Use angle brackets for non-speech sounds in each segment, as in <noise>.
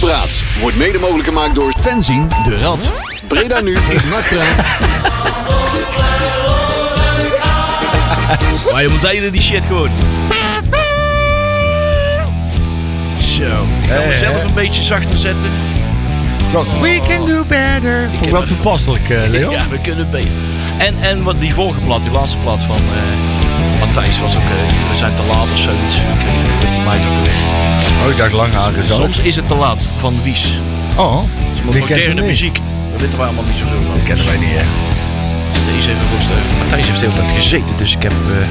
Nakpraat wordt mede mogelijk gemaakt door Fenzin de Rad. Breda nu is Nakpraat. <laughs> Maar jongens, zeiden die shit gewoon. Zo. Ik ga Eh, mezelf een beetje zachter zetten. God, we can do better. Vond ik wel toepasselijk, eh, <laughs> Leon. Ja, we kunnen beter. En, en wat die vorige plat, die laatste plat van eh Matthijs was ook... eh, we zijn te laat of zoiets. Ik weet die meid ook weer. Oh, ik dacht lang aangezet. Soms is het te laat van Wies. Oh, Het is moderne muziek. Dat weten wij allemaal niet zo veel van. kennen wij niet, hè? Deze even rustig. Matthijs heeft de hele tijd gezeten, dus ik heb eh,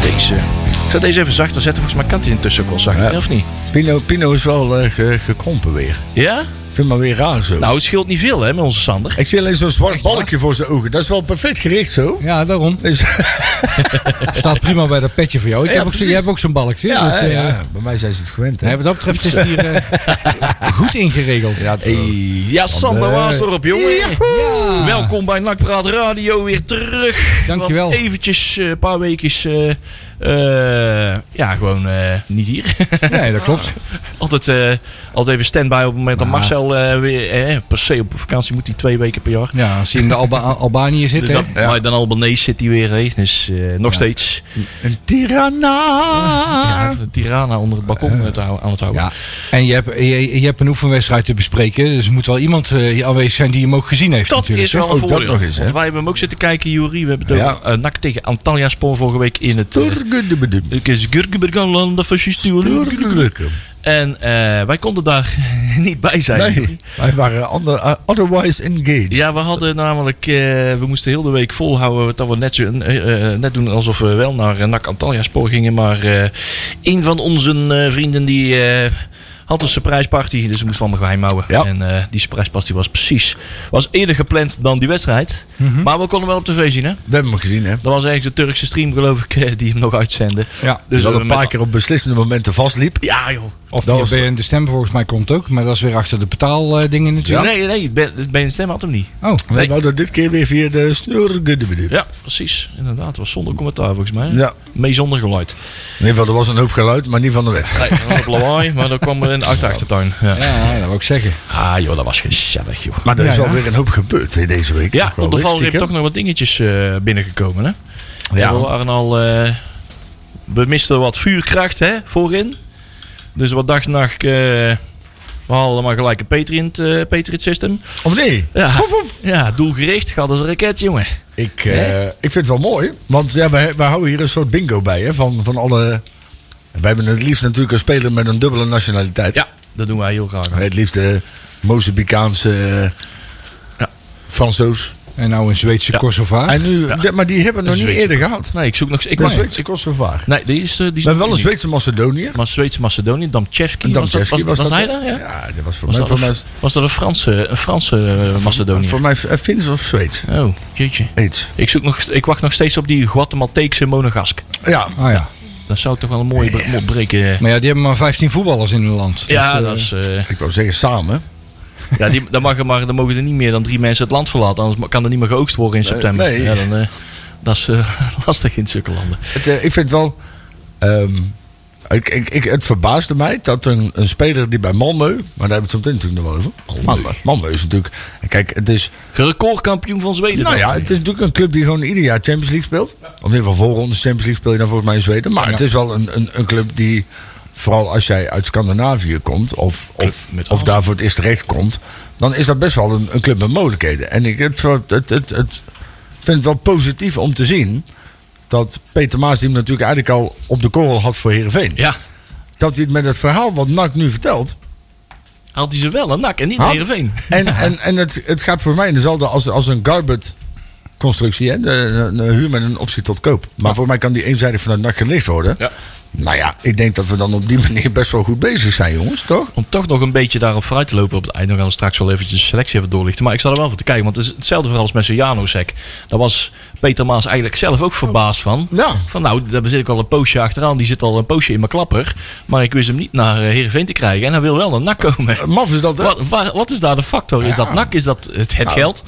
deze... Ik zal deze even zachter zetten. Volgens mij kan hij intussen ook wel zachter, Ja. of niet? Pino, Pino is wel eh, ge- gekrompen weer. Ja? Ik vind het maar weer raar zo. Nou, het scheelt niet veel hè, met onze Sander. ik zie alleen zo'n zwart balkje voor zijn ogen. Dat is wel perfect gericht zo. Ja, daarom. Dus, <laughs> Staat prima bij dat petje voor jou. Ik Ja, heb ook, jij hebt ook zo'n balkje. ja, dus, ja, eh, ja, bij mij zijn ze het gewend. Hè? nee, wat dat betreft is het hier eh, <laughs> goed ingeregeld. Ja, Hey, ja, Sander was erop, jongen. Ja. Welkom bij Nakpraat Radio weer terug. Dankjewel. Eventjes, eh, een paar weekjes, eh, ja, gewoon eh, niet hier. <laughs> Nee, dat klopt. <laughs> altijd, eh, altijd even stand-by op het moment dat Marcel eh, weer, eh, per se op vakantie moet, hij twee weken per jaar. Ja, als je in de Alba <laughs> Albanië zit, Dus hè. dan, Ja. Maar dan Albanese zit hij weer, hè. dus eh, nog steeds Een Tirana. ja, de Tirana onder het balkon aan het houden. Ja. En je hebt, je, je hebt een oefenwedstrijd te bespreken. Dus er moet wel iemand eh, hier aanwezig zijn die hem ook gezien heeft. Dat natuurlijk, is wel een Ook dat voordeel. nog eens, hè? Want wij hebben hem ook zitten kijken, Jury. We hebben het Ja. over eh, NAC tegen Antalya Spoor vorige week in het... eh. Ik is fascisten. En wij konden daar niet bij zijn. Wij waren otherwise engaged. Ja, we hadden namelijk, we moesten heel de week volhouden dat we net, net doen alsof we wel naar uh, Antalya Spoor gingen. Maar een van onze vrienden die had een surprise party, dus we moesten allemaal geheim houden. Ja. En eh, die surprise party was precies, was eerder gepland dan die wedstrijd. Mhm. Maar we konden wel op tv zien hè. We hebben hem gezien, hè? Dat was ergens de Turkse stream geloof ik, <laughs> eh, die hem nog uitzende. Ja. Dus Dus we een met- paar keer op beslissende momenten vastliep. Ja joh. Of Dat via was- BN de Stem volgens mij komt ook. Maar dat is weer achter de betaaldingen natuurlijk. Nee, nee, Ben, ben Stem had hem niet. Oh, We Nee. hadden dit keer weer via de snurgudubudum. Ja, precies. Inderdaad, het was zonder commentaar volgens mij. Ja. Mee zonder geluid. In ieder geval, er was een hoop geluid, maar niet van de wedstrijd. Nee, een hoop lawaai, maar dat kwam er in de achterachtertuin. Ja. ja, dat wil ik zeggen. Ah joh, dat was gezellig joh. Maar er is Ja, wel ja. weer een hoop gebeurd hè, deze week. Ja, op de valreep stiekem. toch nog wat dingetjes eh, binnengekomen hè. Ja. We waren al... eh, we misten wat vuurkracht hè, voorin. Dus wat dag en nacht... eh, we hadden maar gelijk een Patriot, eh Patriot system. Of nee? Ja, ja doelgericht. Gaat als een raket jongen. Ik, eh, ik vind het wel mooi. Want ja, wij, wij houden hier een soort bingo bij. Hè, van, van alle... Wij hebben het liefst natuurlijk een speler met een dubbele nationaliteit. Ja, dat doen wij heel graag. Het liefst de Mozambicaanse... Ja. Fransoos. En nou een Zweedse Ja. Kosovaar. En nu, Ja. maar die hebben we nog niet Zweedse eerder gehad. Nee, ik zoek nog... Ik Zweedse Kosovaar. Nee, die is, eh, die is We hebben wel een. Zweedse Macedoniër. Maar Zweedse Macedonië, Damchevski. Was, was, was, was hij dat, daar? Ja? Ja, dat was voor Was, mij... dat Voor een, mij, was dat een Franse, een Franse eh, Macedonië? voor mij eh, Fins of Zweeds. Oh, jeetje. Iets. Ik, zoek nog, ik wacht nog steeds op die Guatemalteekse Monegask. Ja, Ah ja. Dat zou toch wel een mooie bre- breken. eh. Maar ja, die hebben maar 15 voetballers in hun land. Ja, Dus, dat eh, is, eh, ik wou zeggen samen. ja die, dan, mag er maar, dan mogen er niet meer dan drie mensen het land verlaten. Anders kan er niet meer geoogst worden in Nee, september. nee. Ja, dan, eh, dat is eh, <laughs> lastig in zulke landen. Het, eh, ik vind wel. ehm, ik, ik, ik, het verbaasde mij dat een, een speler die bij Malmö. Maar daar hebben we het zo meteen natuurlijk nog over. Malmö. Malmö is natuurlijk. Kijk, het is. Recordkampioen van Zweden. Nou ja, het is natuurlijk een club die gewoon ieder jaar Champions League speelt. Of in ieder geval voorrondes Champions League speel je dan volgens mij in Zweden. Maar het is wel een, een, een club die. Vooral als jij uit Scandinavië komt. Of, of, of daar voor het eerst terecht komt. Dan is dat best wel een, een club met mogelijkheden. En ik het, het, het vind het wel positief om te zien. Dat Peter Maas, die hem natuurlijk eigenlijk al op de korrel had voor Heerenveen. Ja, Dat hij het met het verhaal wat NAC nu vertelt. had hij ze wel een nak en niet Had- Heerenveen. En, <laughs> en, en het, het gaat voor mij in dezelfde als, als een Garbert constructie. Hè? De, een, een huur met een optie tot koop. Maar voor mij kan die eenzijdig vanuit NAC gelicht worden. Ja. Nou ja, ik denk dat we dan op die <laughs> manier best wel goed bezig zijn, jongens. Toch? Om toch nog een beetje daarop vooruit te lopen op het eind. Dan gaan we straks wel eventjes de selectie even doorlichten. Maar ik zal er wel voor te kijken. Want het is hetzelfde verhaal als met zijn Janusek. Daar was Peter Maas eigenlijk zelf ook verbaasd van. Ja. Van nou, daar zit ik al een poosje achteraan. Die zit al een poosje in mijn klapper. Maar ik wist hem niet naar eh, Heerenveen te krijgen. En hij wil wel naar NAC komen. Maf is dat. Wat, waar- wat is daar de factor? Is dat NAC? Is dat het, het Nou, geld?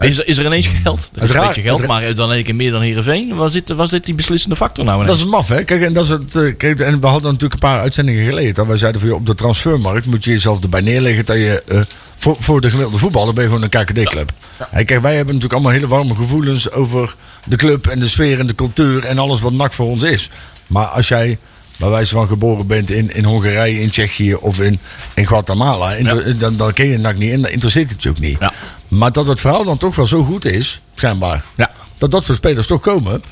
Is, er- is er ineens geld? Er is een beetje geld, maar dan een keer meer dan Heerenveen. Waar zit, waar zit die beslissende factor nou Dat is maf, hè? Kijk, en, dat is het, eh, kijk, en we hadden natuurlijk een paar uitzendingen geleden. Dat wij zeiden van je op de transfermarkt moet je jezelf erbij neerleggen dat je eh, voor, voor de gemiddelde voetballer ben je gewoon een KKD-club. Kijk, wij hebben natuurlijk allemaal hele warme gevoelens over de club en de sfeer en de cultuur en alles wat NAC voor ons is. Maar als jij bij wijze van geboren bent in, in Hongarije, in Tsjechië of in, in Guatemala, inter- dan, dan ken je NAC niet en dan interesseert het je ook niet. Ja. Maar dat het verhaal dan toch wel zo goed is, schijnbaar, Ja. dat dat soort spelers toch komen,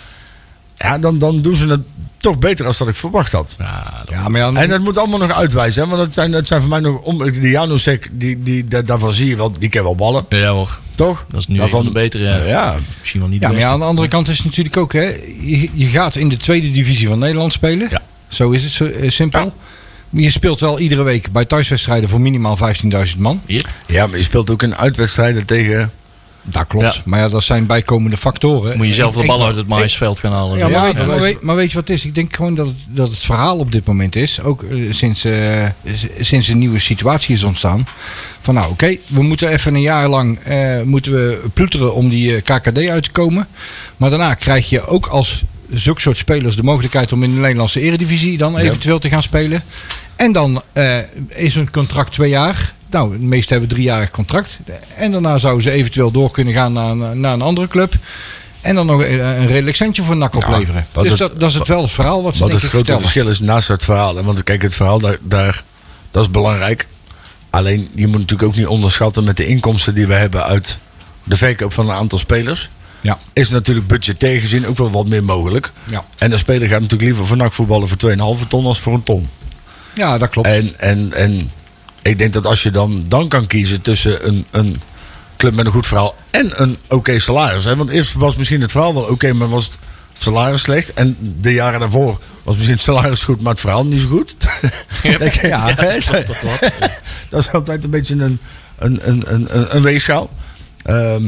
ja, dan, dan doen ze het toch beter als dat ik verwacht had. Ja, dat- Ja, maar ja, En dat moet allemaal nog uitwijzen, hè? want het zijn, het zijn voor mij nog. Om, die Janusek, die, die, da- daarvan zie je wel, die kan wel ballen, ja hoor. toch? Dat is nu Daarvan, de betere. Ja, ja. Misschien wel niet Ja, maar aan de andere kant is het natuurlijk ook, hè. Je, je gaat in de tweede divisie van Nederland spelen. Ja. Zo is het zo, eh, simpel. Ja. Je speelt wel iedere week bij thuiswedstrijden voor minimaal 15.000 man. Ja, maar je speelt ook in uitwedstrijden tegen. Dat klopt. Ja. Maar ja, dat zijn bijkomende factoren. Moet je zelf de bal uit het maïsveld gaan halen. Ja, maar, Ja, weet, maar weet, maar weet je wat het is? Ik denk gewoon dat het, dat het verhaal op dit moment is, ook eh, sinds, eh, sinds een nieuwe situatie is ontstaan. Van nou oké, we moeten even een jaar lang eh, moeten we ploeteren om die KKD uit te komen. Maar daarna krijg je ook als zulke soort spelers de mogelijkheid om in de Nederlandse eredivisie dan eventueel te gaan spelen. En dan eh, is een contract twee jaar. Nou, de meesten hebben een driejarig contract. En daarna zouden ze eventueel door kunnen gaan naar, een- naar een andere club. En dan nog een, een redelijk centje voor NAC opleveren. dus het- dat, dat is het wel het verhaal wat ze Wat het grote vertellen. verschil is naast het verhaal. Want kijk, het verhaal daar, daar, dat is belangrijk. Alleen je moet natuurlijk ook niet onderschatten met de inkomsten die we hebben uit de verkoop van een aantal spelers. Ja. Is natuurlijk budgetair gezien ook wel wat meer mogelijk. Ja. En een speler gaat natuurlijk liever voor NAC voetballen voor 2,5 ton als voor een ton. ja, dat klopt. En, en, en ik denk dat als je dan, dan kan kiezen tussen een, een club met een goed verhaal en een oké salaris. Hè? Want eerst was misschien het verhaal wel oké, maar was het salaris slecht. En de jaren daarvoor was misschien het salaris goed, maar het verhaal niet zo goed. Ja, dat is altijd een beetje een, een, een, een, een- een weegschaal. Ehm,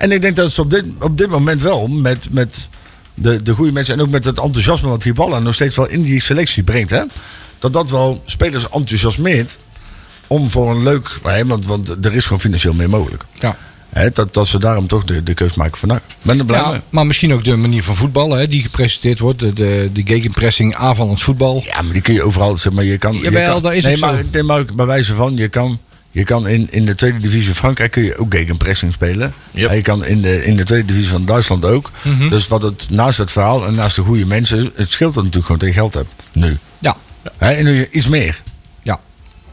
en ik denk dat ze op dit, op dit moment wel met, met de, de goede mensen en ook met het enthousiasme wat Hiballa nog steeds wel in die selectie brengt. Hè? Dat dat wel spelers enthousiasmeert om voor een leuk. hè, Want, want er is gewoon financieel meer mogelijk. ja. Hè? Dat, dat ze daarom toch de, de keus maken van ik ben er blij mee. Ja, maar misschien ook de manier van voetballen hè, die gepresenteerd wordt. De, de, de gegenpressing, aanvallend voetbal. Ja, maar die kun je overal. Zeg maar, je kan, je kan, dat is nee, maar, zo. nee, maar bij wijze van, je kan, je kan in, in de tweede divisie van Frankrijk kun je ook gegenpressing spelen. Yep. En je kan in de, in de tweede divisie van Duitsland ook. Mhm. Dus wat het naast het verhaal en naast de goede mensen, het scheelt dat natuurlijk gewoon dat je geld hebt. Nu. Ja. Hè, en nu je iets meer. Ja.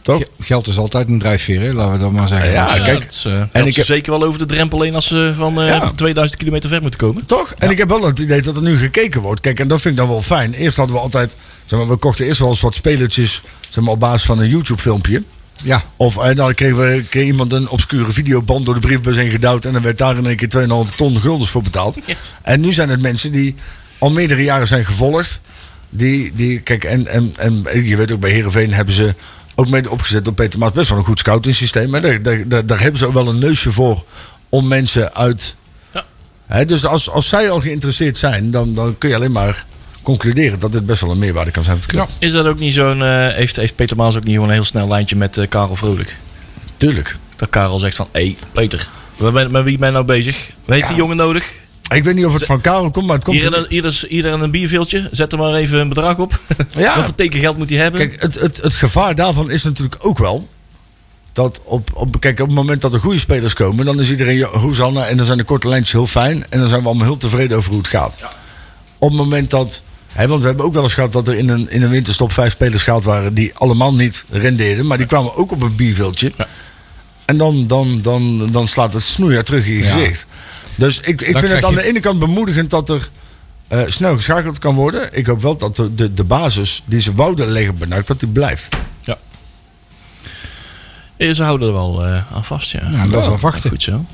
Toch? Ge- Geld is altijd een drijfveer, hè? laten we dat maar zeggen. Ja, Ja, kijk, is, eh, en ik ze heb- zeker wel over de drempel heen als ze van eh, Ja. 2000 kilometer ver moeten komen. Toch? En ik heb wel het idee dat er nu gekeken wordt. Kijk, en dat vind ik dan wel fijn. Eerst hadden we altijd, zeg maar, we kochten eerst wel eens wat spelertjes, zeg maar, op basis van een YouTube filmpje. Ja. Of eh, dan kreeg, we, kreeg iemand een obscure videoband door de briefbus heen gedouwd. En dan werd daar in één keer 2,5 ton guldens voor betaald. En nu zijn het mensen die al meerdere jaren zijn gevolgd. Die, die kijk, en, en, en je weet ook bij Herenveen hebben ze ook mede opgezet door Peter Maas best wel een goed scouting systeem. Hè? Daar, daar, daar, daar hebben ze ook wel een neusje voor om mensen uit. Ja. Hè, dus als, als zij al geïnteresseerd zijn, dan, dan kun je alleen maar concluderen dat dit best wel een meerwaarde kan zijn voor club. Is dat ook niet zo'n. eh, heeft, heeft Peter Maas ook niet gewoon een heel snel lijntje met eh, Karel Vrolijk? Tuurlijk. Dat Karel zegt van: hé, hey, Peter, met wie ben je nou bezig? Weet Ja. die jongen nodig? Ik weet niet of het van Karel komt, maar het komt. Hier in, een, bierveeltje, zet er maar even een bedrag op. <laughs> Ja. Wat voor tekengeld moet hij hebben? Kijk, het, het, het gevaar daarvan is natuurlijk ook wel. Dat op, op, kijk, op het moment dat er goede spelers komen, dan is iedereen ja, Hosanna en dan zijn de korte lijntjes heel fijn. En dan zijn we allemaal heel tevreden over hoe het gaat. Op het moment dat. Hè, want we hebben ook wel eens gehad dat er in een, in een winterstop vijf spelers gehaald waren die allemaal niet rendeerden. Maar die kwamen ook op een bierveldje. Ja. En dan, dan, dan, dan slaat het snoeier terug in je Ja. gezicht. Dus ik, ik vind het aan je- de ene kant bemoedigend dat er eh, snel geschakeld kan worden. Ik hoop wel dat de, de, de basis die ze wouden leggen NAC, dat die blijft. Eh, Ze houden er wel eh, aan vast, ja. Ja, dat is afwachten. Goed zo.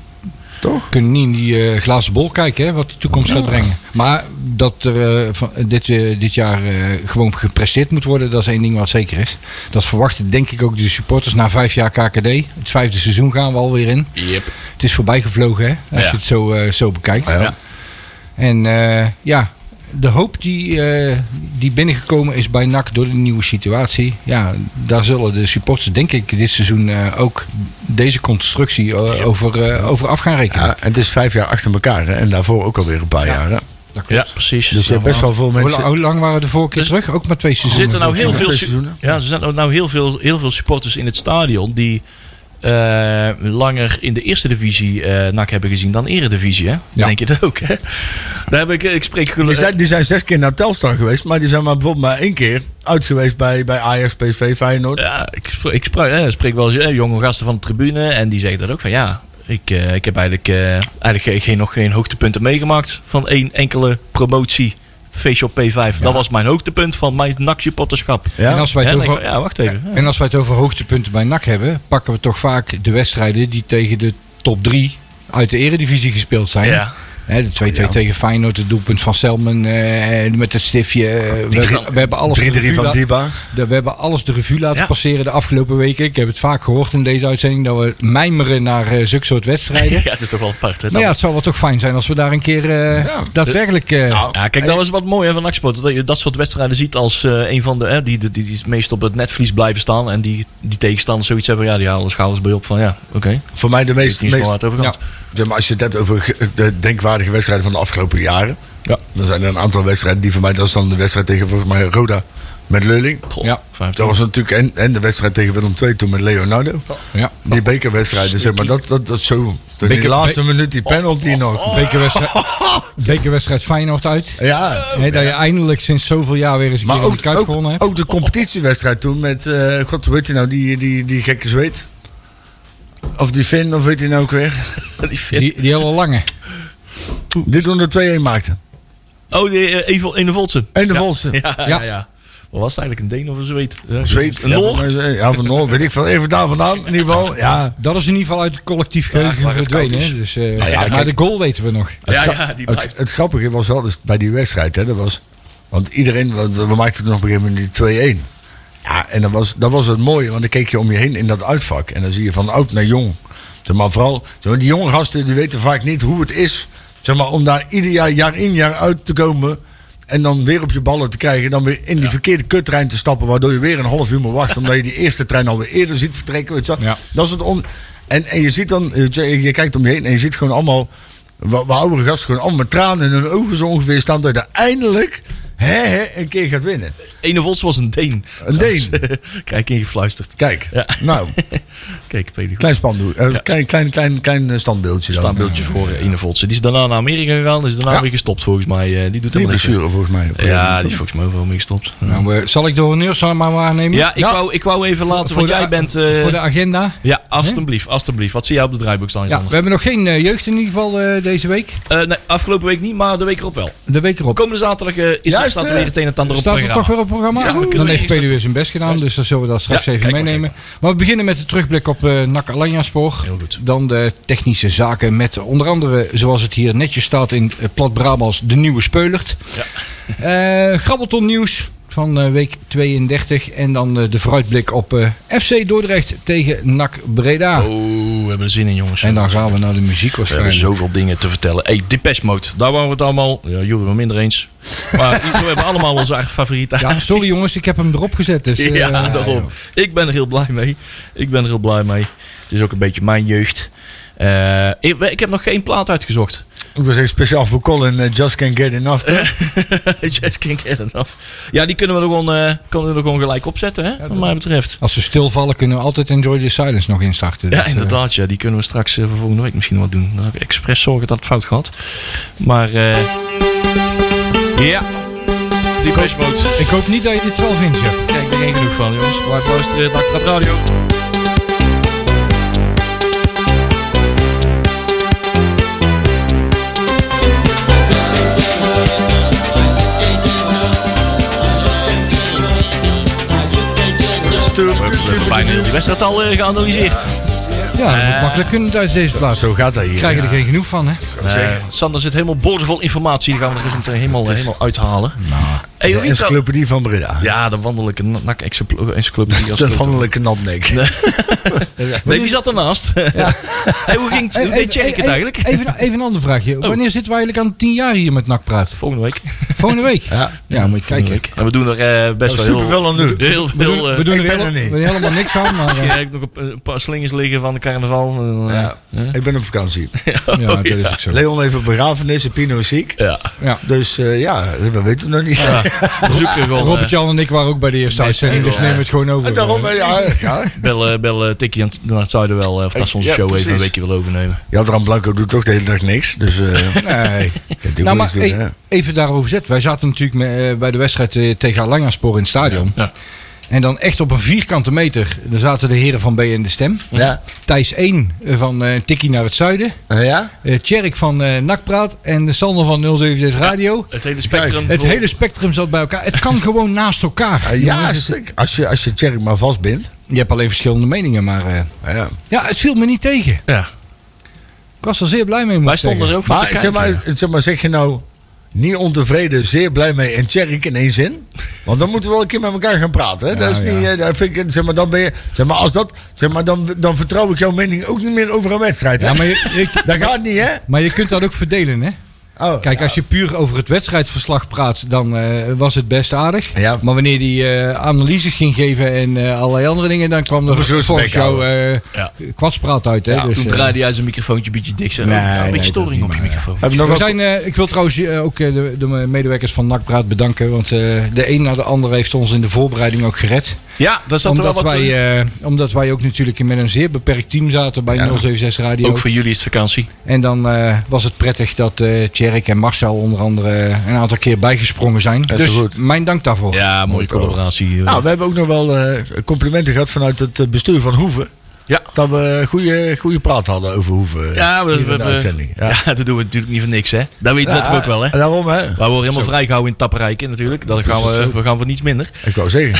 Toch? We kunnen niet in die eh, glazen bol kijken, hè, wat de toekomst gaat brengen. Maar dat er eh, van, dit, eh, dit jaar eh, gewoon gepresteerd moet worden, dat is één ding wat zeker is. Dat verwachten denk ik ook de supporters na vijf jaar KKD. Het vijfde seizoen gaan we alweer in. Yep. Het is voorbij gevlogen, hè, als Ja. je het zo, zo bekijkt. Ja. Ja. En eh, ja, de hoop die, eh, die binnengekomen is bij NAC door de nieuwe situatie. Ja, daar zullen de supporters denk ik dit seizoen eh, ook deze constructie eh, over, eh, over af gaan rekenen. Ja, het is vijf jaar achter elkaar. Hè? En daarvoor ook alweer een paar jaar. Hè? Ja, precies. Dus je hebt best wel veel Hoe, mensen... hoe lang waren we de vorige keer Dus- terug? Ook maar twee Er seizoenen. zitten nou heel Ja, veel, ja, er zijn nou heel veel, heel veel supporters in het stadion die eh, langer in de eerste divisie eh NAC hebben gezien dan eredivisie. Hè? Ja. Denk je dat ook? Hè? Daar heb ik, ik spreek Die gelukkig. die zijn zes keer naar Telstar geweest. Maar die zijn maar bijvoorbeeld maar één keer uit geweest bij, bij Ajax, PSV, Feyenoord. Ja, ik, ik sprak, eh, spreek wel eens eh, jonge gasten van de tribune en die zeggen dat ook van ja. Ik, eh, ik heb eigenlijk, eh, eigenlijk geen, geen- nog geen hoogtepunten meegemaakt van één enkele promotie. Facial P5. Dat was mijn hoogtepunt van mijn NAC-supporterschap. Ja? En als wij Ja, het over, ja, wacht even. En als wij het over hoogtepunten bij NAC hebben, pakken we toch vaak de wedstrijden die tegen de top 3 uit de eredivisie gespeeld zijn. Ja. Hè, de 2-2 tegen Feyenoord, het doelpunt van Selman eh, met het stiftje. eh, we, we hebben alles de 3-3 revue van Diba. de- we hebben alles de revue laten Ja. passeren de afgelopen weken. Ik heb het vaak gehoord in deze uitzending dat we mijmeren naar eh, zulke soort wedstrijden. <laughs> ja, het is toch wel apart. Hè? Maar ja, het zou wel toch fijn zijn als we daar een keer eh, Ja. daadwerkelijk... eh, Ja, kijk, dat was wat mooi hè, van Naksport. Dat je dat soort wedstrijden ziet als eh, een van de... Hè, die, die, die, die het meest op het netvlies blijven staan. En die, die tegenstanders zoiets hebben. Ja, die halen de schouders bij op van ja, oké. Voor mij de meest, meest over. Zeg maar, als je het hebt over de denkwaardige wedstrijden van de afgelopen jaren. Ja. Dan zijn er een aantal wedstrijden die voor mij, dat is dan de wedstrijd tegen volgens mij Roda met Leuling. Goh, Ja. 15. Dat was natuurlijk, en, en de wedstrijd tegen Willem II toen met Leonardo. ja. Die bekerwedstrijden, zeg maar, dat, dat, dat is zo. Toen in Beker- de laatste be- minuut die penalty nog. Bekerwedstrijd, <laughs> bekerwedstrijd Feyenoord uit. Ja, dat je eindelijk sinds zoveel jaar weer eens een maar keer ook, kuip ook, gewonnen hebt. ook de competitiewedstrijd toen met, eh god, hoe heet hij nou, die, die, die gekke zweet? Of die Finn, of weet hij nou ook weer? <laughs> die. Die, die hele lange. Die toen de 2-1 maakte. Oh, die uh, Ene. En de ja. Volse. Ja, ja, Ja. ja. Wat was het eigenlijk? Een Deen of een Zweet? Ja, Zweet. Een ja, Noor? van mij- Ja, van Noor. Weet ik veel. Even daar vandaan, in ieder geval. Ja. Dat is in ieder geval uit het collectief geheugen waar het verdwenen. hè. Dus, eh, Nou ja, maar de goal weten we nog. Ja, gra- ja, die Het, blijft. het grappige was wel dus bij die wedstrijd. Hè, dat was, want iedereen, want we maakten nog op een gegeven moment die 2-1. Ja, en dat was, dat was het mooie, want dan keek je om je heen in dat uitvak. En dan zie je van oud naar jong. Zeg maar, vooral, zeg maar, die jonge gasten die weten vaak niet hoe het is zeg maar, om daar ieder jaar, jaar in jaar uit te komen. En dan weer op je ballen te krijgen. Dan weer in die verkeerde kuttrein te stappen. Waardoor je weer een half uur moet wachten. omdat je die eerste trein alweer eerder ziet vertrekken. Weet je. Ja. Dat is het on en, en je ziet dan, je, je kijkt om je heen en je ziet gewoon allemaal, wat oudere gasten, gewoon allemaal met tranen in hun ogen zo ongeveer staan. Dat je daar eindelijk hè, hè, een keer gaat winnen. Ene Voltsen was een Deen. Een Deen. <laughs> Krijg ik ingefluisterd. Kijk, Ja. nou, <laughs> Kijk, Peter. klein spandoek. eh, Ja. klein, klein, klein, klein eh, standbeeldje dan. staanbeeldje voor Ene Voltsen. Die is daarna naar Amerika gegaan. Is daarna Ja. weer gestopt volgens mij. Eh, die doet Die helemaal niks. blessure volgens mij. een Ja, die is volgens mij overal mee gestopt. Nou, zal ik de honneurs maar waarnemen? Ja, ik, Wou, ik wou even laten, voor want de- jij bent... eh, Voor de agenda. Ja, alstublieft, alstublieft. Wat zie jij op de draaiboek staan? Ja, we hebben nog geen jeugd in ieder geval eh, deze week. Eh, nee, afgelopen week niet, maar de week erop wel. De week erop. Komende zaterdag is er, Juist, staat er weer het een en ander op Staat het er toch programma. weer op het programma? Ja, dan dan heeft weer zijn best gedaan, Juist. dus dat zullen we dat straks Ja, even maar, meenemen. Maar we beginnen met de terugblik op eh NAC Alanya Spoor. Heel goed. Dan de technische zaken met onder andere, zoals het hier netjes staat in eh, Plat Brabants, de nieuwe Speulert. Eh Grabbelton nieuws van eh, week 32. En dan eh, de vooruitblik op eh, FC Dordrecht tegen NAC Breda. Oh, we hebben er zin in, jongens. En dan gaan we naar de muziek We hebben waarschijnlijk. zoveel dingen te vertellen. Hey, Depeche Mode. Daar waren we het allemaal. Ja, jullie wel minder eens. Maar <laughs> we hebben allemaal onze eigen favoriete Ja, sorry jongens, ik heb hem erop gezet. Dus, <laughs> ja, daarom. Ik ben er heel blij mee. Ik ben er heel blij mee. Het is ook een beetje mijn jeugd. Ik, ik heb nog geen plaat uitgezocht. Ik wil zeggen, speciaal voor Colin, eh, Just Can't Get Enough. <laughs> Just can't get enough. Ja, die kunnen we er gewoon, eh, kunnen we er gewoon gelijk opzetten, hè, wat mij betreft. Als we stilvallen kunnen we altijd Enjoy the Silence nog instarten. Ja, Dus, eh, inderdaad. Ja, die kunnen we straks voor volgende week misschien wat doen. Dan heb ik expres zorgen dat het fout gaat. Maar, eh ja. Depeche Mode. ik hoop niet dat je dit wel vindt, Jeff. Kijk, ik ben er geen genoeg van, jongens. Blijf luisteren. Dag, Rad Radio. Bijna heel die wedstrijd al eh, geanalyseerd. Ja, dat moet makkelijk kunnen tijdens deze plaats. Zo gaat dat hier. We krijgen er geen genoeg van, hè? Eh, Sander zit helemaal boordevol informatie. Die gaan we er dus meteen helemaal, helemaal uithalen. Hey, de al- encyclopedie van Breda. Ja, de wandelijke nak-encyclopedie. <laughs> als De foto. landelijke natnek. Nee, <laughs> die zat ernaast. <laughs> hey, hoe ging het? Hoe deed Tjerk het eigenlijk? Oh. Even, even een ander vraagje. Wanneer zitten we eigenlijk aan tien jaar hier met NAC praten? Volgende week. Volgende week? Ja. Ja, moet je kijken. week. En we doen er eh, best wel heel, Superveel aan doen. heel We doen, veel... eh, we doen er, ben heel- er niet. we doen helemaal niks aan, maar... Misschien eh, heb ik nog een, een paar slingers liggen van de carnaval. eh, Ja. hè? Ik ben op vakantie. ja, dat is ook zo. Leon heeft een begrafenis en Pino is ziek. Ja. Ja. Dus eh, ja, we weten het nog niet. ja. <laughs> Gewoon... eh, Robert-Jan en ik waren ook bij de eerste uitzending, dus nee, nemen we het gewoon over. En daarom, eh, ja, <laughs> ja. Bel, eh, bel Tikkie aan het- naar het zuiden wel. of dat ze onze Ja, show even een weekje wil overnemen. Jan Blanco doet toch de hele dag niks. Dus eh Nee. <laughs> Nou, maar doen, hè. even daarover zet. Wij zaten natuurlijk bij de wedstrijd tegen Alanyaspor in het stadion. Ja. En dan echt op een vierkante meter, daar zaten de heren van B en de Stem. Ja. Thijs 1 van eh Tikkie naar het zuiden. Eh, ja? eh Tjerk van eh Nakpraat en de Sander van 076 Radio. Het hele spectrum. Het voor- hele spectrum zat bij elkaar. Het kan gewoon naast elkaar. Eh, ja, zeker. Als je, als je Tjerk maar vastbindt. Je hebt alleen verschillende meningen, maar eh, Ja. ja, het viel me niet tegen. Ja. Ik was er zeer blij mee. Wij stonden er ook van te Maar kijken. zeg, maar, zeg maar, zeg je nou niet ontevreden, zeer blij mee en Tjerk in één zin? Want dan moeten we wel een keer met elkaar gaan praten. Hè? Ja, dat is niet, ja. eh, dat vind ik, zeg maar, dan ben je, zeg maar, als dat, zeg maar, dan, dan vertrouw ik jouw mening ook niet meer over een wedstrijd. Hè? Ja, maar je, <laughs> je- Dat gaat niet, hè? maar je kunt dat ook verdelen, hè? Oh, Kijk, als je puur over het wedstrijdverslag praat, dan eh, was het best aardig. Ja. Maar wanneer die eh, analyses ging geven en eh, allerlei andere dingen, dan kwam er volgens jou eh Ja. kwatspraat uit. Hè? Ja, dus, Toen draaide jij zijn microfoontje een beetje dik. Zo. Nee, een beetje nee, storing op je microfoon. We nog we wat- zijn, eh, ik wil trouwens ook eh, de, de medewerkers van NACPraat bedanken. Want eh, de een na de ander heeft ons in de voorbereiding ook gered. Ja, daar zat er wel Omdat wat... wij, eh, omdat wij ook natuurlijk met een zeer beperkt team zaten bij Ja. 076 Radio. ook voor jullie is het vakantie. En dan eh, was het prettig dat eh Tjerk en Marcel onder andere een aantal keer bijgesprongen zijn. Dat dus goed. mijn dank daarvoor. Ja, mooie collaboratie. Nou, we hebben ook nog wel eh, complimenten gehad vanuit het bestuur van Hoeven. Ja. Dat we goede, goede praat hadden over Hoeven. eh, Ja, we, we, de we- uitzending. ja. dat doen we natuurlijk niet voor niks, hè. Dat weten Ja, toch ook wel, hè. Daarom, hè? Wij worden helemaal vrijgehouden in Tapperijken natuurlijk. Dat gaan we, we gaan voor niets minder. Ik wou zeggen,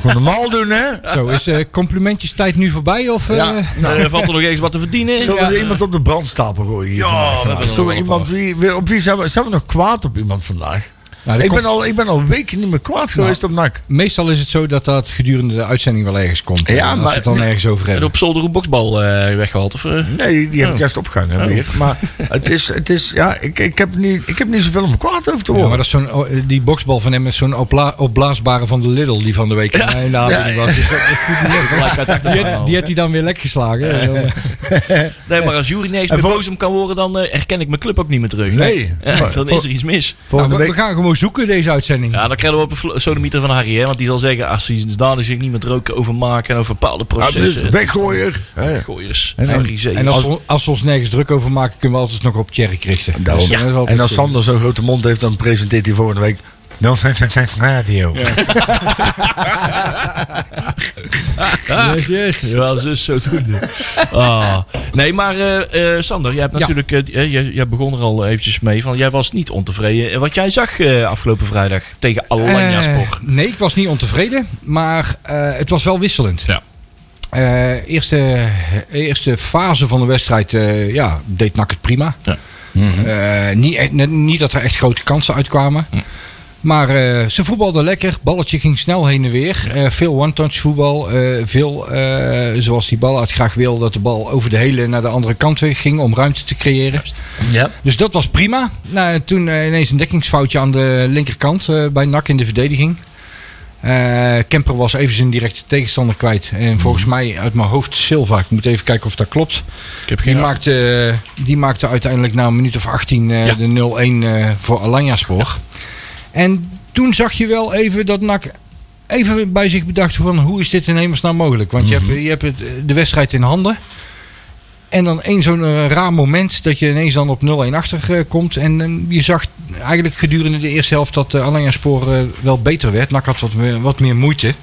gewoon normaal doen, hè? Zo, is eh, complimentjes tijd nu voorbij? Of, eh, Ja. Nou, er valt er nog eens wat te verdienen. Zullen Ja. we iemand op de brandstapel gooien hier Ja, vandaag? we Zullen we iemand wie, wie- op wie zijn we, zijn we nog kwaad op iemand vandaag? Nou, Ik ben, al, ik ben al weken niet meer kwaad geweest op NAC. Meestal is het zo dat dat gedurende de uitzending wel ergens komt. Ja, Ja, als maar- we het dan ergens over En hebben. op zolder een boksbal eh, weggehaald. Of, eh? Nee, die, die heb Oh. ik juist opgehangen weer. Maar <laughs> het is, het is ja, ik, ik, heb niet, ik heb niet zoveel om kwaad over te Ja, horen. maar dat is zo'n, oh, die boksbal van hem is zo'n opla- opblaasbare van de Lidl die van de week in was. Dus <laughs> Die, had- hij dan weer lek geslagen. <laughs> Nee, maar als Jury niet eens En meer boos om kan worden, dan eh, herken ik mijn club ook niet meer terug. Nee. Ja, dan is er iets mis. Volgende nou, we, week, we gaan gewoon zoeken deze uitzending. Ja, dan krijgen we op een sodemieter van Harry, hè. Want die zal zeggen, als hij daar zich niet met roken over maken en over bepaalde Ah, dus processen. weggooier. hè. Gooiers. En-. En als, we, als we ons nergens druk over maken, kunnen we altijd nog op Tjerk richten. Daarom. Dus, altijd En als. Sander zo'n grote mond heeft, dan presenteert hij volgende week 055 Radio. <laughs> Yes, yes. Ja, zus, zo doen. Ah. Nee, maar eh, eh, Sander, jij hebt Ja. natuurlijk, eh, jij, begon er al eventjes mee van, jij was niet ontevreden. Wat jij zag eh, afgelopen vrijdag tegen Alanya Sport. Nee, ik was niet ontevreden, maar eh, het was wel wisselend. Ja. Eh, eerste, eerste fase van de wedstrijd eh, ja, deed NAC het prima. Ja. Eh, niet, niet dat er echt grote kansen uitkwamen. Maar eh, ze voetbalden lekker. Balletje ging snel heen en weer. Eh, veel one-touch voetbal. eh, veel, zoals die bal uit graag wil, dat de bal over de hele naar de andere kant ging om ruimte te creëren. Ja. Dus dat was prima. Nou, toen ineens een dekkingsfoutje aan de linkerkant bij NAC in de verdediging. Kemper was even zijn directe tegenstander kwijt. En volgens mij uit mijn hoofd Silva. Ik moet even kijken of dat klopt. Ik heb Die geen maakte, die maakte uiteindelijk na een minuut of 18 eh, Ja. de 0-1 eh, voor Alanya Spoor. En toen zag je wel even dat NAC even bij zich bedacht van hoe is dit in hemelsnaam mogelijk? Want je hebt, je hebt het, de wedstrijd in handen. En dan één zo'n eh, raar moment dat je ineens dan op 0-1 achter eh, komt. En eh, je zag eigenlijk gedurende de eerste helft dat uh, Alanya Spoor eh, wel beter werd. NAC had wat meer, wat meer moeite.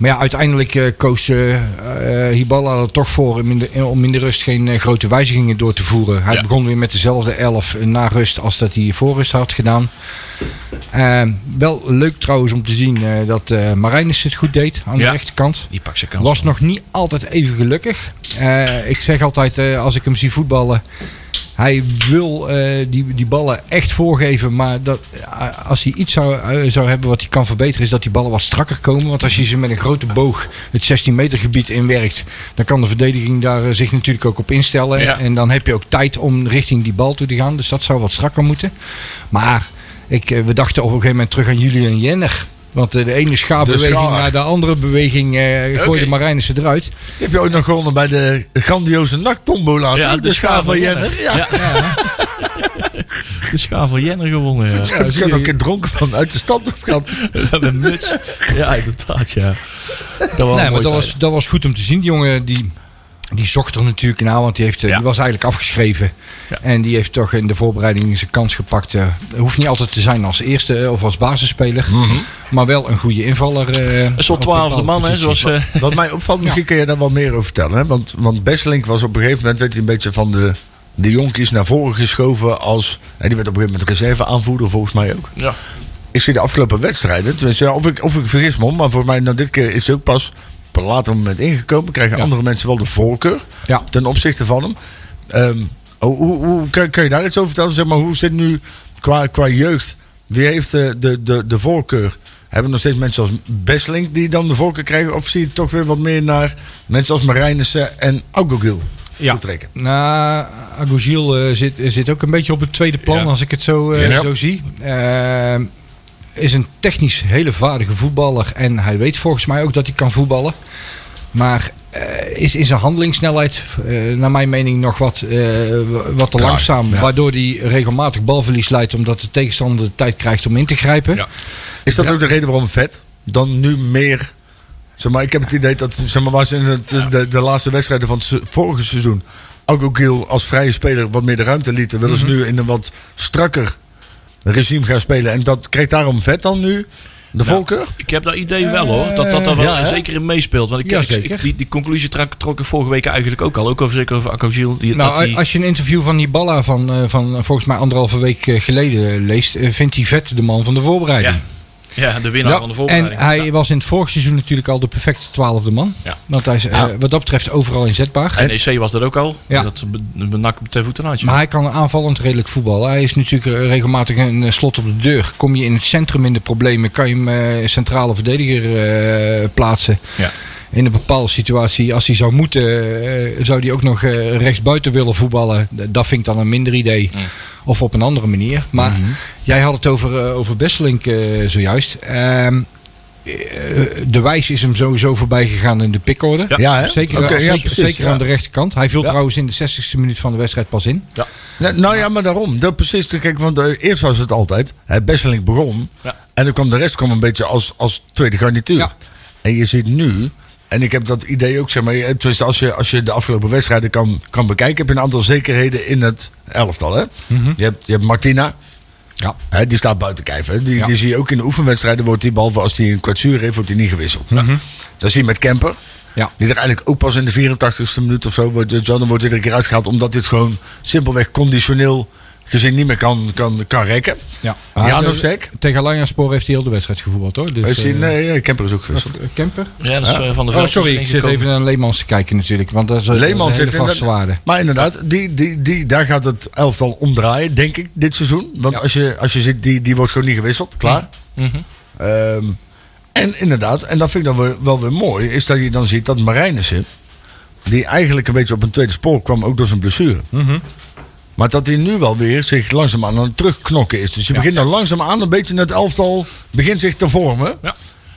Maar ja, uiteindelijk eh, koos eh eh, Hiballa er toch voor om in de, om in de rust geen grote wijzigingen door te voeren. Hij Ja. begon weer met dezelfde elf na rust als dat hij voor rust had gedaan. Wel leuk trouwens om te zien dat eh Marijnis het goed deed aan Ja. de rechterkant. Die pak zijn kans. Was nog niet altijd even gelukkig. Ik zeg altijd, als ik hem zie voetballen. Hij wil eh, die, die ballen echt voorgeven. Maar dat, eh, als hij iets zou, eh, zou hebben wat hij kan verbeteren, is dat die ballen wat strakker komen. Want als je ze met een grote boog het 16 meter gebied inwerkt, dan kan de verdediging daar zich natuurlijk ook op instellen. Ja. En dan heb je ook tijd om richting die bal toe te gaan. Dus dat zou wat strakker moeten. Maar ik, we dachten op een gegeven moment terug aan Julian Jenner. Want eh, de ene schaapbeweging schaar. naar de andere beweging eh gooide Oké. Marijnissen eruit. Heb je ook nog gewonnen bij de grandioze naktombola. Ja, toch? de schaar van Jenner. Ja. Ja. De schaar van Jenner gewonnen, ja. Ja, ik heb ook een dronken van uit de stad op gehad. <laughs> Met een muts. Ja, inderdaad, ja. Dat was Nee, maar dat was, dat was goed om te zien. Die jongen die, die zocht er natuurlijk naar, want die, heeft, eh, Ja. die was eigenlijk afgeschreven. Ja. En die heeft toch in de voorbereiding zijn kans gepakt. Het hoeft niet altijd te zijn als eerste eh, of als basisspeler. Maar wel een goede invaller. eh, Een soort twaalfde man, hè, zoals... eh, Wat mij opvalt, misschien kun je daar wel meer over vertellen. Hè? Want, want Besselink was op een gegeven moment werd hij een beetje van de, de jonkies naar voren geschoven. Als, hè, die werd op een gegeven moment reserve aanvoerder, volgens mij ook. ja. Ik zie de afgelopen wedstrijden, tenminste, ja, of ik, of ik vergis me, om, maar voor mij nou, dit keer is hij ook pas op een later moment ingekomen. Krijgen Ja. andere mensen wel de voorkeur Ja. ten opzichte van hem. Ehm, hoe, hoe, hoe- kan, kan je daar iets over vertellen? Zeg maar, hoe zit nu qua, qua jeugd? Wie heeft de, de, de, de voorkeur? Hebben nog steeds mensen als Besselink die dan de voorkeur krijgen? Of zie je toch weer wat meer naar mensen als Marijnissen en Augogil Ja. vertrekken? Nou, Agogil eh, zit, zit ook een beetje op het tweede plan, Ja. als ik het zo, eh, Ja. zo zie. Eh, is een technisch hele vaardige voetballer. En hij weet volgens mij ook dat hij kan voetballen. Maar eh, is in zijn handelingssnelheid, eh, naar mijn mening, nog wat, eh, wat te Traag, langzaam. ja. Waardoor hij regelmatig balverlies leidt, omdat de tegenstander de tijd krijgt om in te grijpen. Ja. Is dat Ja. ook de reden waarom Vet dan nu meer... Zeg maar, ik heb het idee dat zeg maar, waar ze in het, de, de laatste wedstrijden van het vorige seizoen... Augogil als vrije speler wat meer de ruimte lieten... willen Mhm. ze nu in een wat strakker regime gaan spelen. En dat krijgt daarom Vet dan nu de voorkeur? Ik heb dat idee wel hoor, dat dat er wel Ja, hè? zeker in meespeelt. Want ik, Ja, ik- zeker. ik- die, die conclusie trok, trok ik vorige week eigenlijk ook al. Ook over, zeker over Akko Die, Nou, dat die, als je een interview van Niballa van, eh, van eh, volgens mij anderhalve week eh, geleden leest, eh, vindt hij vet de man van de voorbereiding. ja, ja, de winnaar Ja, van de En voorbereiding. hij Ja. was in het vorige seizoen natuurlijk al de perfecte twaalfde man. Ja. Want hij is eh, wat dat betreft overal inzetbaar. NEC was dat ook al. Ja. Dat be- benak ten voeten had je. Maar hij kan aanvallend redelijk voetballen. Hij is natuurlijk eh, regelmatig een eh, slot op de deur. Kom je in het centrum in de problemen, kan je hem eh, centrale verdediger eh, plaatsen. Ja. In een bepaalde situatie, als hij zou moeten, zou hij ook nog eh, rechtsbuiten willen voetballen. D- Dat vind ik dan een minder idee. Mm. Of op een andere manier. Maar jij had het over, eh, over Besselink eh, zojuist. Ehm, eh, de wijs is hem sowieso voorbij gegaan in de pickorde. Ja. Ja, hè? Zeker, zeker, ja, precies, zeker ja. aan de rechterkant. Hij viel Ja. trouwens in de 60ste minuut van de wedstrijd pas in. Nou, nou ja, maar daarom. Dat precies. Kijk, want eh, eerst was het altijd. Het Besselink begon. Ja. En dan kwam de rest kwam een beetje als, als tweede garnituur. Ja. En je ziet nu. En ik heb dat idee ook, zeg maar. eh, Tenminste, als je, als je de afgelopen wedstrijden kan, kan bekijken. heb je een aantal zekerheden in het elftal. Hè? je, hebt, je hebt Martina. Ja. Hè, die staat buiten kijf. Hè? Die, Ja. die zie je ook in de oefenwedstrijden. Wordt die, behalve als hij een kwetsuur heeft, wordt hij niet gewisseld. Dat zie je met Kemper. Ja. Die er eigenlijk ook pas in de 84ste minuut of zo wordt. Dan wordt hij er een keer uitgehaald. Omdat dit gewoon simpelweg conditioneel gezien niet meer kan, kan, kan rekken. Ja. Janosek. Tegen Alanyaspor heeft hij heel de wedstrijd gevoetbald hoor. Dus, Is die- eh, nee, Kemper is ook gewisseld. eh, Kemper? ja, dat is eh, van de Oh, sorry, ik zit even naar Leemans te kijken natuurlijk. Want dat is, Leemans een hele heeft vaste waarde. Maar inderdaad, die, die, die, daar gaat het elftal omdraaien, denk ik, dit seizoen. Want Ja. als, je, als je ziet, die, die wordt gewoon niet gewisseld. Klaar. Mhm. Ehm, en inderdaad, en dat vind ik dan wel, wel weer mooi, is dat je dan ziet dat Marijnissen, die eigenlijk een beetje op een tweede spoor kwam, ook door zijn blessure. Mhm. Maar dat hij nu wel weer zich langzaamaan aan het terugknokken is. Dus je begint dan langzaamaan een beetje het elftal begint zich te vormen. Ja.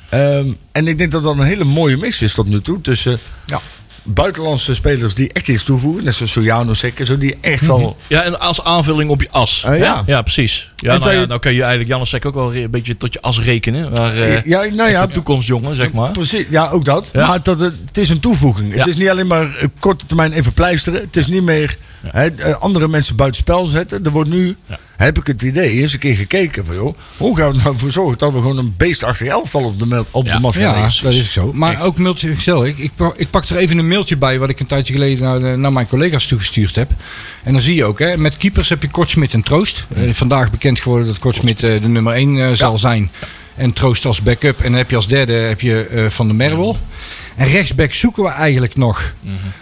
Ehm, en ik denk dat dat een hele mooie mix is tot nu toe. Tussen Ja. Buitenlandse spelers die echt iets toevoegen. Net zoals Sojano Sek, zo die echt al... Ja, en als aanvulling op je as. Ah, ja. ja, precies. Ja, En nou dat ja, je- dan kun je eigenlijk Janosek ook wel een beetje tot je as rekenen. Maar, eh ja, nou ja, de toekomstjongen, zeg maar. Precies, ja, ook dat. Ja. Maar dat het, is een toevoeging. Het is niet alleen maar eh, korte termijn even pleisteren. Het is niet meer hè, eh, andere mensen buitenspel zetten. Er wordt nu. Heb ik het idee, eens een keer gekeken van joh, hoe gaan we er nou voor zorgen dat we gewoon een beestachtig elftal op de, op Ja. de mat gaan Ja, dat is zo. Maar Echt. ook mailtje. Ik, ik, pak- ik pak er even een mailtje bij wat ik een tijdje geleden naar, de- naar mijn collega's toegestuurd heb. En dan zie je ook, hè, met keepers heb je Kortsmit en Troost. Eh, vandaag bekend geworden dat Kortsmit eh, de nummer 1 zal zijn. En Troost als backup. En dan heb je als derde heb je, eh, Van der Merwel. En rechtsback zoeken we eigenlijk nog.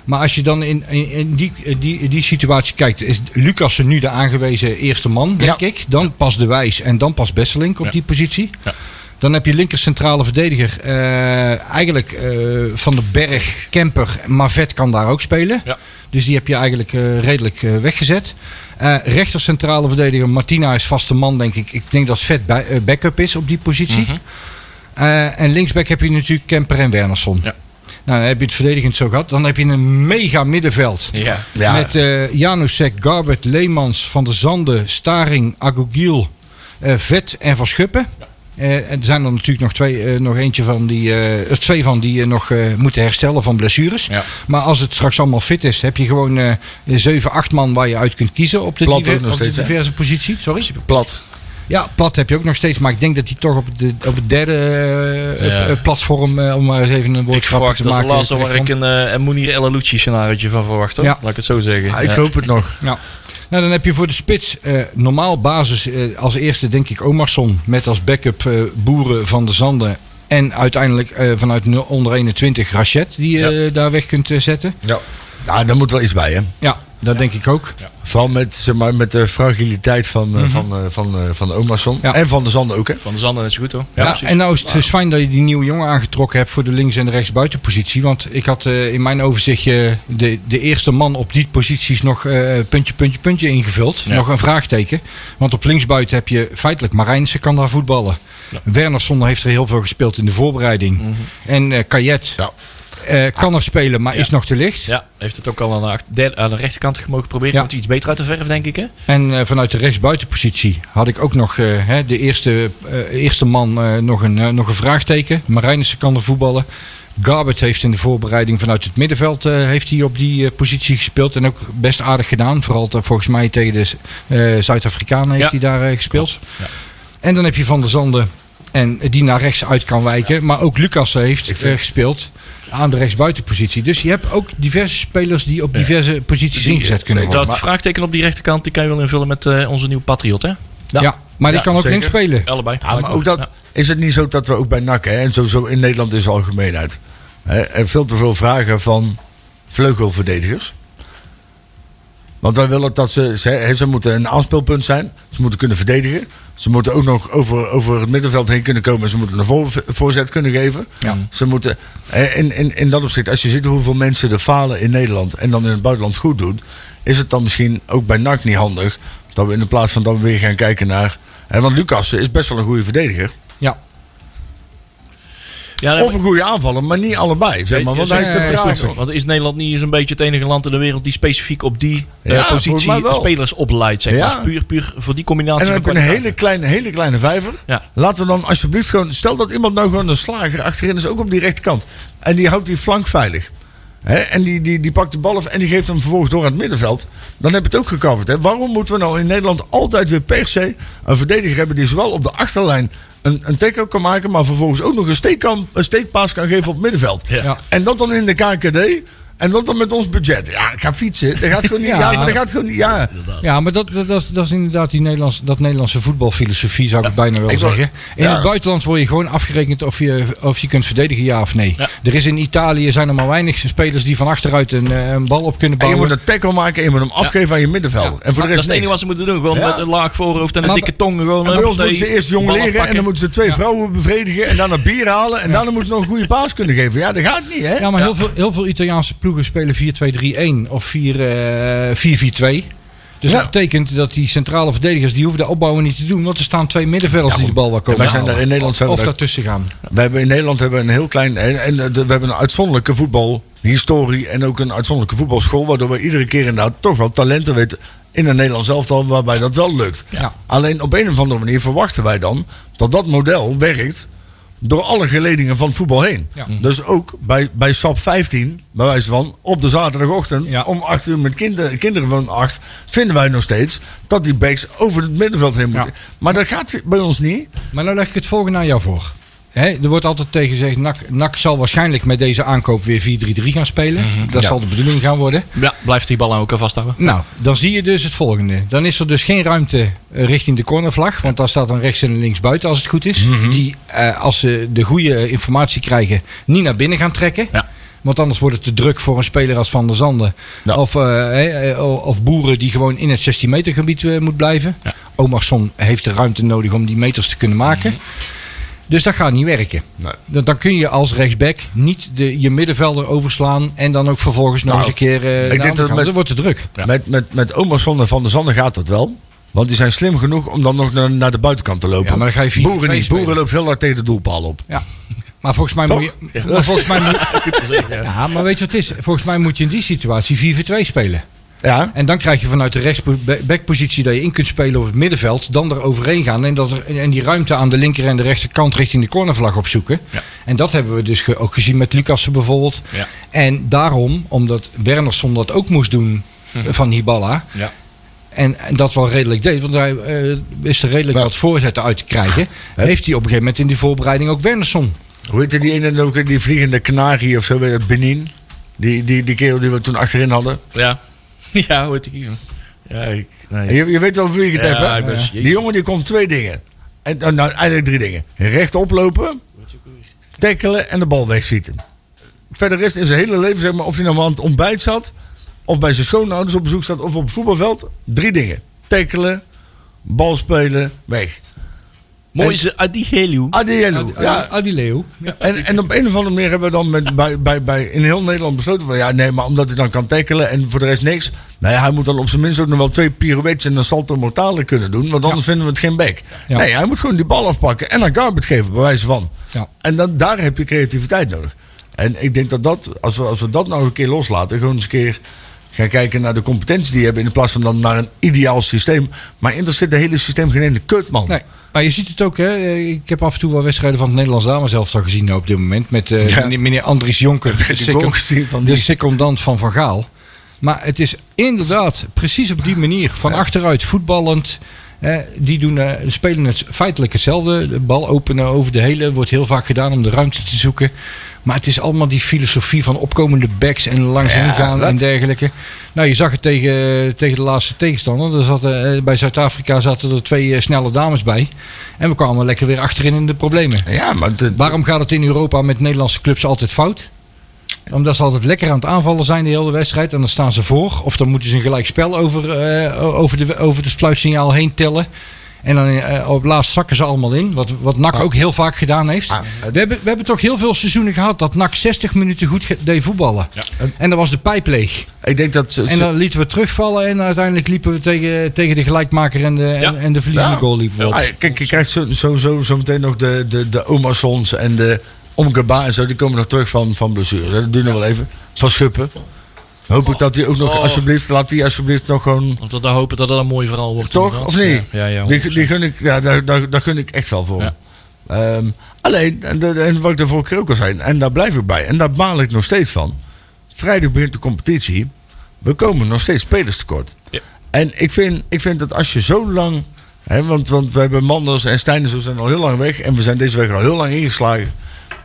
Maar als je dan in, in, in die, die, in die situatie kijkt, is Lucas nu de aangewezen eerste man, denk ik. Dan pas De Wijs en dan pas Besselink op Ja. die positie. Ja. Dan heb je linker centrale verdediger. eh, eigenlijk eh, Van den Berg, Kemper, Mavet kan daar ook spelen. Ja. Dus die heb je eigenlijk eh, redelijk eh, weggezet. Eh rechter centrale verdediger Martina is vaste man, denk ik. Ik denk dat Vet eh, backup is op die positie. Mhm. Eh, en linksback heb je natuurlijk Kemper en Wernersson. Ja. Nou, dan heb je het verdedigend zo gehad. Dan heb je een mega middenveld. Ja. Ja. Met eh Janusek, Garbert, Leemans, Van der Zanden, Staring, Agogiel, eh, Vet en Van Schuppen. Eh, en er zijn er natuurlijk nog, twee, eh, nog eentje van die, eh, of twee van die nog eh, moeten herstellen van blessures. Ja. Maar als het straks allemaal fit is, heb je gewoon eh 7, 8 man waar je uit kunt kiezen op de, Plat ook diver- nog op de hè? diverse positie. Sorry? Plat. Ja, plat heb je ook nog steeds, maar ik denk dat hij toch op, de, op het derde eh, Ja. eh, platform, eh, om maar eens even een verwacht, te dat is de maken. laatste waar ik een, eh, een Mounir El Alouchi scenario van verwacht. Hoor. Ja. Laat ik het zo zeggen. Ja, ik Ja. hoop het nog. Ja. Nou, dan heb je voor de spits eh, normaal basis eh, als eerste denk ik Omarsson met als backup eh, Boeren van de Zanden. En uiteindelijk eh, vanuit onder 21 Rachet die je eh, daar weg kunt zetten. Ja. ja, daar moet wel iets bij, hè. Ja, dat denk ik ook. Vooral met, zeg maar, met de fragiliteit van, eh, van, eh, van, eh, van de Omarsson. Ja. En van de Zanden ook, hè. Van de Zanden net zo goed hoor. Ja, en nou is het dus fijn dat je die nieuwe jongen aangetrokken hebt voor de links- en de rechtsbuitenpositie. Want ik had eh, in mijn overzichtje de, de eerste man op die posities nog eh, puntje, puntje, puntje ingevuld. Ja. Nog een vraagteken. Want op linksbuiten heb je feitelijk Marijnse kan daar voetballen. Ja. Wernersson heeft er heel veel gespeeld in de voorbereiding. Mhm. En eh Kajet Eh, kan er spelen, maar Ja. is nog te licht. Ja, heeft het ook al aan de, achter- derde- aan de rechterkant mogen proberen. Ja. Hij iets beter uit de verf, denk ik. Hè? En eh, vanuit de rechtsbuitenpositie had ik ook nog eh, hè, de eerste, eerste man nog, een, nog een vraagteken. Marijnissen kan er voetballen. Garbert heeft in de voorbereiding vanuit het middenveld heeft hij op die positie gespeeld. En ook best aardig gedaan. Vooral volgens mij tegen de Zuid-Afrikanen heeft Ja. hij daar gespeeld. Ja. En dan heb je Van der Zanden. En die naar rechts uit kan wijken. Maar ook Lucas heeft Ik vind- gespeeld aan de rechtsbuitenpositie. Dus je hebt ook diverse spelers die op Ja. diverse posities Die, ingezet eh, kunnen worden. Dat vraagteken op die rechterkant die kan je wel invullen met eh, onze nieuwe Patriot. Hè? Ja, maar die Ja, kan ook zeker. links spelen. Allebei. Ja, maar ook dat, is het niet zo dat we ook bij NAC, hè, en sowieso in Nederland is de algemeenheid, hè, er veel te veel vragen van vleugelverdedigers. Want wij willen dat ze, ze, ze moeten een aanspeelpunt zijn, ze moeten kunnen verdedigen, ze moeten ook nog over, over het middenveld heen kunnen komen, ze moeten een voor, voorzet kunnen geven. Ja. Ze moeten, in, in, in dat opzicht, als je ziet hoeveel mensen er falen in Nederland en dan in het buitenland goed doen, is het dan misschien ook bij NAC niet handig dat we in de plaats van dat we weer gaan kijken naar. Hè, want Lucas is best wel een goede verdediger. Ja. Ja, Of een goede aanvaller, maar niet allebei. Zeg maar, want hij is te. Want is Nederland niet eens een beetje het enige land in de wereld die specifiek op die eh, positie spelers opleidt? Zeg maar. Puur, puur voor die combinatie En dan heb van je een hele kleine, hele kleine vijver. Ja. Laten we dan alsjeblieft gewoon... Stel dat iemand nou gewoon een slager achterin is, ook op die rechterkant. En die houdt die flank veilig. Hè? En die, die, die pakt de bal af en die geeft hem vervolgens door aan het middenveld. Dan heb je het ook gecoverd. Hè? Waarom moeten we nou in Nederland altijd weer per se een verdediger hebben... die zowel op de achterlijn een, een tackle kan maken... maar vervolgens ook nog een, steek kan, een steekpaas kan geven op het middenveld. Ja. En dat dan in de KKD... En dat dan met ons budget. Ja, ik ga fietsen. Dat gaat gewoon niet. Ja, Ja. maar dat gaat gewoon niet. Ja. Ja, maar dat, dat, dat, is- dat is inderdaad die Nederlandse, dat Nederlandse voetbalfilosofie, zou ik bijna wel Ik zeggen. In ja. het buitenland word je gewoon afgerekend of je, of je kunt verdedigen, ja of nee. Ja. Er is in Italië zijn er maar weinig spelers die van achteruit een, eh, een bal op kunnen En je bouwen. moet een tackle maken en je moet hem afgeven aan je middenvelder. En voor de dat is rest het enige wat ze moeten doen. Gewoon Ja. met een laag voorhoofd en een Maar dikke tong. Gewoon, En bij eh, ons moeten ze eerst jong leren en dan moeten ze twee Ja. vrouwen bevredigen en daarna bier halen en daarna moeten ze nog een goede paas kunnen geven. Ja, dat gaat niet, hè? Ja, maar Heel, veel, heel veel Italiaanse ploegen spelen 4-2-3-1 of 4, eh, 4-4-2. Dus Ja. dat betekent dat die centrale verdedigers, die hoeven de opbouwen niet te doen. Want er staan twee middenvelders die de bal wel En komen wij zijn daar in Nederland Of daar- daartussen gaan. We hebben in Nederland hebben we een heel klein. En, we hebben een uitzonderlijke voetbalhistorie. En ook een uitzonderlijke voetbalschool. Waardoor we iedere keer inderdaad toch wel talenten weten. In een Nederlands elftal waarbij dat wel lukt. Ja. Alleen op een of andere manier verwachten wij dan dat dat model werkt. Door alle geledingen van het voetbal heen. Ja. Dus ook bij, bij SAP 15, bij wijze van op de zaterdagochtend Ja. om 8 uur met kinder, kinderen van 8, vinden wij nog steeds dat die backs over het middenveld heen moeten. Ja. Maar dat gaat bij ons niet. Maar nou leg ik het volgende aan jou voor. Er wordt altijd tegen gezegd, NAC, NAC zal waarschijnlijk met deze aankoop weer 4-3-3 gaan spelen. Dat Ja. zal de bedoeling gaan worden. Ja, blijft die bal ook al vasthouden. Nou, dan zie je dus het volgende. Dan is er dus geen ruimte eh, richting de cornervlag. Want daar staat dan rechts en links buiten als het goed is. Die, eh, als ze de goede informatie krijgen, niet naar binnen gaan trekken. Ja. Want anders wordt het te druk voor een speler als Van der Zanden. Ja. Of, eh, of Boeren die gewoon in het 16 meter gebied moet blijven. Ja. Omarsson heeft de ruimte nodig om die meters te kunnen maken. Dus dat gaat niet werken. Nee. Dan, dan kun je als rechtsback niet de, je middenvelder overslaan. En dan ook vervolgens nog Nou, eens een keer. eh, naar de denk dat kant. met- dat wordt te druk. Ja. Met, met, met Omerson en Van der Zanden gaat dat wel. Want die zijn slim genoeg om dan nog naar, naar de buitenkant te lopen. Ja, maar dan ga je 4-2 Boeren niet. Boeren loopt heel hard tegen de doelpaal op. Ja. Maar volgens mij Toch? moet je. Maar volgens mij moet, <laughs> ja. ja, maar weet je wat het is? Volgens mij moet je in die situatie 4-4-2 spelen. Ja, En dan krijg je vanuit de rechtsbackpositie dat je in kunt spelen op het middenveld, dan er overheen gaan en, dat er, en die ruimte aan de linker en de rechterkant richting de cornervlag opzoeken. Ja. En dat hebben we dus ge- ook gezien met Lucassen bijvoorbeeld. Ja. En daarom, omdat Wernersson dat ook moest doen eh, van Hiballa. Ja. En, en dat wel redelijk deed, want hij eh, wist er redelijk Maar- wat voorzetten uit te krijgen. Heeft hij op een gegeven moment in die voorbereiding ook Wernersson hoe heette die ene ook, die vliegende kanarie of zo, je, Benin? Die, die, die kerel die we toen achterin hadden. Ja. <laughs> Ja, heet die? Ja, ik... Nee. Je, je weet wel wie ik het heb, hè? ik Die jongen die komt twee dingen. En, nou, nou, eigenlijk drie dingen. Rechtop lopen, tackelen en de bal wegschieten. Verder rest in zijn hele leven, zeg maar, of hij nou aan het ontbijt zat... of bij zijn schoonouders op bezoek zat of op het voetbalveld. Drie dingen. Tackelen, bal spelen, weg. Mooi ze Adihelu. Adielu. Adi, Ja, Adi Leo. en, en op een of andere manier hebben we dan met, bij, bij, bij, in heel Nederland besloten van... ja, nee, maar omdat hij dan kan tackelen en voor de rest niks... nou ja, hij moet dan op zijn minst ook nog wel twee pirouettes en een salto mortale kunnen doen... want anders vinden we het geen. Ja. Nee, hij moet gewoon die bal afpakken en een garbage geven, bij wijze van. Ja. En dan, daar heb je creativiteit nodig. En ik denk dat dat, als we, als we dat nou een keer loslaten... gewoon eens een keer gaan kijken naar de competentie die je hebt... in plaats van dan naar een ideaal systeem. Maar interesseert het hele systeem geen ene kut, man. Nee. Maar je ziet het ook, hè? eh, ik heb af en toe wel wedstrijden van het Nederlands dames zelf al gezien op dit moment. Met eh, Ja. meneer, Andries Jonker, <laughs> de, second- van de secondant van Van Gaal. Maar het is inderdaad precies op die manier, van achteruit voetballend. eh, die doen, eh, spelen het feitelijk hetzelfde. De bal openen over de hele wordt heel vaak gedaan om de ruimte te zoeken. Maar het is allemaal die filosofie van opkomende backs en Ja, gaan dat- en dergelijke. Nou, je zag het tegen, tegen de laatste tegenstander. Er zaten, eh, bij Zuid-Afrika zaten er twee eh, snelle dames bij. En we kwamen lekker weer achterin in de problemen. Ja, maar... Waarom gaat het in Europa met Nederlandse clubs altijd fout? Omdat ze altijd lekker aan het aanvallen zijn de hele wedstrijd. En dan staan ze voor. Of dan moeten ze een gelijk spel over, eh, over, de, over het fluitsignaal heen tellen. En dan eh, op laatst zakken ze allemaal in. Wat, wat NAC ook heel vaak gedaan heeft. Ah, we, hebben, we hebben toch heel veel seizoenen gehad dat NAC 60 minuten goed deed voetballen. Ja. En dan was de pijp leeg. Ik denk dat... ze- En dan lieten we terugvallen. En uiteindelijk liepen we tegen, tegen de gelijkmaker en de, en, Ja. en de verliezende Ja. goal liepen op. Ah, kijk, je krijgt zo, zo, zo, zo meteen nog de, de, de Omarsons en de Omkeba en zo. Die komen nog terug van, van blessure. Dat duurt nog wel even. Van Schuppen. Hoop ik dat hij ook nog, Oh. alsjeblieft, laat die alsjeblieft nog gewoon... Want we hopen dat dat een mooi verhaal wordt. Toch? Of niet? Ja, ja, Die, die gun ik, ja, daar, daar, daar gun ik echt wel voor. Ja. Ehm, alleen, en, en wat ik de vorige keer ook al zei, en daar blijf ik bij. En daar baal ik nog steeds van. Vrijdag begint de competitie. We komen nog steeds spelers tekort. Ja. En ik vind, ik vind dat als je zo lang... Hè, want, want we hebben Manders en Stijn zijn al heel lang weg. En we zijn deze week al heel lang ingeslagen.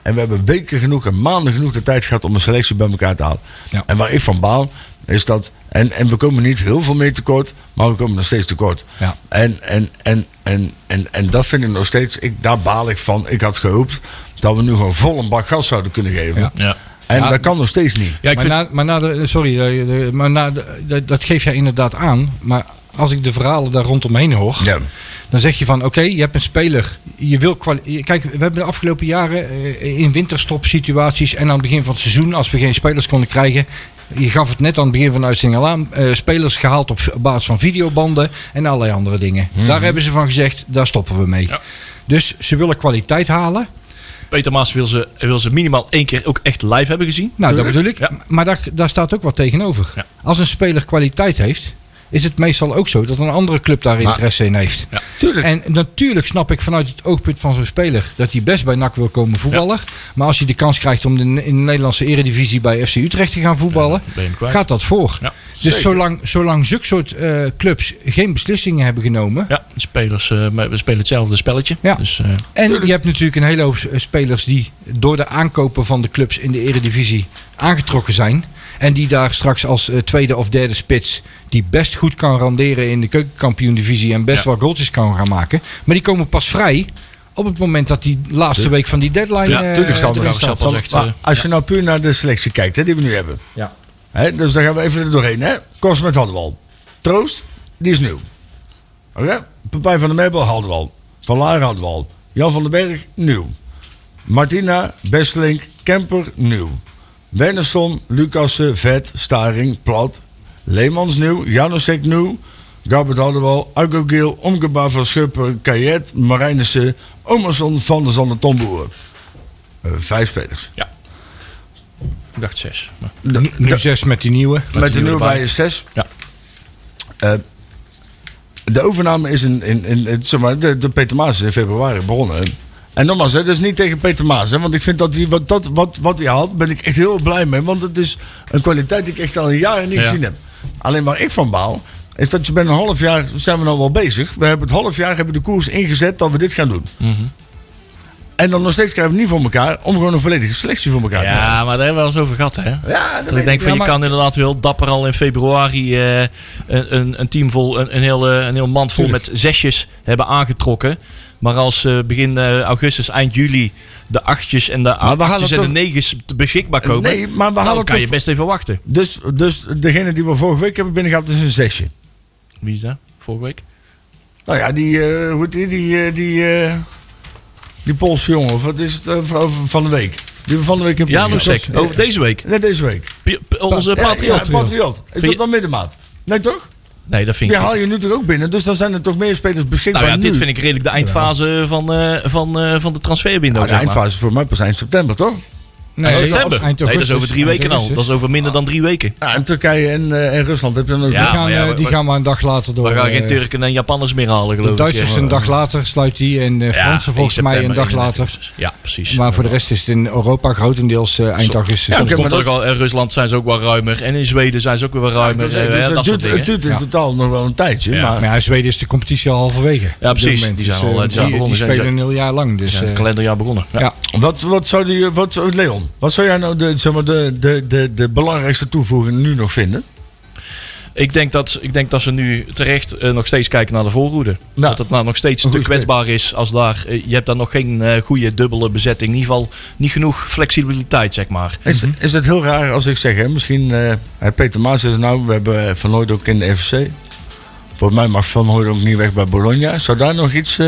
En we hebben weken genoeg en maanden genoeg de tijd gehad om een selectie bij elkaar te halen. Ja. En waar ik van baal, is dat... En, en we komen niet heel veel meer tekort, maar we komen nog steeds tekort. Ja. En, en, en, en, en, en dat vind ik nog steeds... Ik, daar baal ik van. Ik had gehoopt dat we nu gewoon vol een bak gas zouden kunnen geven. Ja. Ja. En Ja. dat kan nog steeds niet. Ja, ik maar, vind... na, maar na de, sorry, eh, de- maar na de, dat- dat geef jij inderdaad aan. Maar als ik de verhalen daar rondomheen hoor, Ja. Dan zeg je van oké, je hebt een speler. Je wil Kijk, we hebben de afgelopen jaren eh, in winterstop situaties en aan het begin van het seizoen, als we geen spelers konden krijgen. Je gaf het net aan het begin van de uitzending al aan. eh, spelers gehaald op basis van videobanden en allerlei andere dingen. Daar hebben ze van gezegd, daar stoppen we mee. Ja. Dus ze willen kwaliteit halen. Peter Maas wil ze, wil ze minimaal één keer ook echt live hebben gezien. Nou, dat bedoel ik. Ja. Maar daar, daar staat ook wat tegenover. Ja. Als een speler kwaliteit heeft, is het meestal ook zo dat een andere club daar Maar- interesse in heeft. Tuurlijk. En natuurlijk snap ik vanuit het oogpunt van zo'n speler dat hij best bij NAC wil komen voetballen. Maar als hij de kans krijgt om in de Nederlandse eredivisie bij FC Utrecht te gaan voetballen, gaat dat voor. Ja. Dus Zeker. zolang, zolang zulke soort eh, clubs geen beslissingen hebben genomen. Ja, de spelers eh, maar we spelen hetzelfde spelletje. Ja. Dus, eh, En Tuurlijk. je hebt natuurlijk een hele hoop spelers die door de aankopen van de clubs in de Eredivisie aangetrokken zijn. En die daar straks als eh, tweede of derde spits, die best goed kan randeren in de keukenkampioen-divisie en best Ja. wel goaltjes kan gaan maken. Maar die komen pas vrij op het moment dat die laatste week van die deadline Ja, eh, tuurlijk, Sander. erin staat. Maar eh, als je nou puur naar de selectie kijkt, hè, die we nu hebben. Ja. Hè, dus daar gaan we even er doorheen. Hè? Kost met hadden we al. Troost, die is nieuw. Oké? Papij van der Meubel al. Van Laar hadden we al. Jan van den Berg, nieuw. Martina, Bestelink, Kemper, nieuw. Wernersson, Lucassen, Vet, Staring, Plat. Leemans nieuw. Janosek nieuw. Gabert hadden we al. Agogil, Omgeba van Schupper, Kajet, Marijnissen, Omerson, Van der Zanden, Tomboer. Eh, vijf spelers. ik dacht zes. Maar, De- Nu, nu de- zes met die nieuwe. met de die nieuwe bij is zes. Ja. Eh, de overname is in, in, in, in- zeg maar, de, de Peter Maas is in februari begonnen. En nogmaals, hè, dat is niet tegen Peter Maas. Hè, want ik vind dat hij wat, dat, wat, wat hij haalt, ben ik echt heel blij mee. Want het is een kwaliteit die ik echt al jaren niet Ja. gezien heb. Alleen waar ik van baal, is dat je bij een half jaar zijn we nou wel bezig. We hebben het half jaar hebben de koers ingezet dat we dit gaan doen. Mhm. En dan nog steeds krijgen we niet voor elkaar om gewoon een volledige selectie voor elkaar te ja, maken. maar daar hebben we wel eens over gehad, hè? Ja, dat ik denk van, Ja, je kan inderdaad wel dapper al in februari eh, een, een, een team vol, een, een, heel, eh, een heel mand vol Tuurlijk. met zesjes hebben aangetrokken. Maar als eh, begin eh, augustus, eind juli de achtjes en de achtjes en de negens beschikbaar komen, Nee, maar we dan kan je best even wachten. Dus, dus degene die we vorige week hebben binnengehaald is een zesje. Wie is dat? Vorige week? Nou ja, die, eh, hoe heet die, die, eh, die, eh, die Poolse jongen, of wat is het, eh, van, de week? Die we van de week hebben Ja. Lusek. Over deze week. Nee, deze week. Onze Patriot. Ja, Patriot. Is dat dan middenmaat? Nee, toch? Nee, dat vind Die ik haal je nu toch ook binnen? Dus dan zijn er toch meer spelers beschikbaar Nou ja, nu? dit vind ik redelijk de eindfase van, eh, van, eh, van de transferwindow. Nou, de maar. eindfase voor mij pas eind september, toch? Nee, Eind dat is september. eind nee, dat is over augustus. drie weken al. Dat is over minder dan drie weken. Ja, en Turkije en, eh, en Rusland heb je dan ook. Ja. Die, gaan, ja, eh, die we- gaan maar een dag later door. We gaan geen eh, Turken en Japanners meer halen, geloof De ik. Duitsers een dag later sluit die en Fransen 1 volgens mij een dag 31 later. Ja, precies. Maar voor de rest is het in Europa grotendeels eh, eind augustus. Ja, Soms komt maar ook al, in Rusland zijn ze ook wel ruimer. En in Zweden zijn ze ook weer ruimer. eh, dus het, dat soort duurt, het dingen. duurt in totaal nog wel een tijdje. Ja. maar in Zweden is de competitie al halverwege. Ja, op dit precies. moment. Die Dus, zijn al, eh, eh, die zijn begonnen. Die spelen een heel jaar lang. Dus, het eh, kalenderjaar begonnen. Wat, wat zou die, Leon, wat zou jij nou de, zeg maar, de, de, de, de belangrijkste toevoeging nu nog vinden? Ik, denk dat, ik denk dat ze nu terecht eh, nog steeds kijken naar de voorhoede. Nou, dat het nou nog steeds te kwetsbaar is als daar... eh, je hebt daar nog geen eh, goede dubbele bezetting. In ieder geval niet genoeg flexibiliteit, zeg maar. Is, is het heel raar als ik zeg, hè, misschien Peter Maas is nou, we hebben Van Hooyd ook in de FC. Volgens mij mag Van Hooyd ook niet weg bij Bologna. Zou daar nog iets...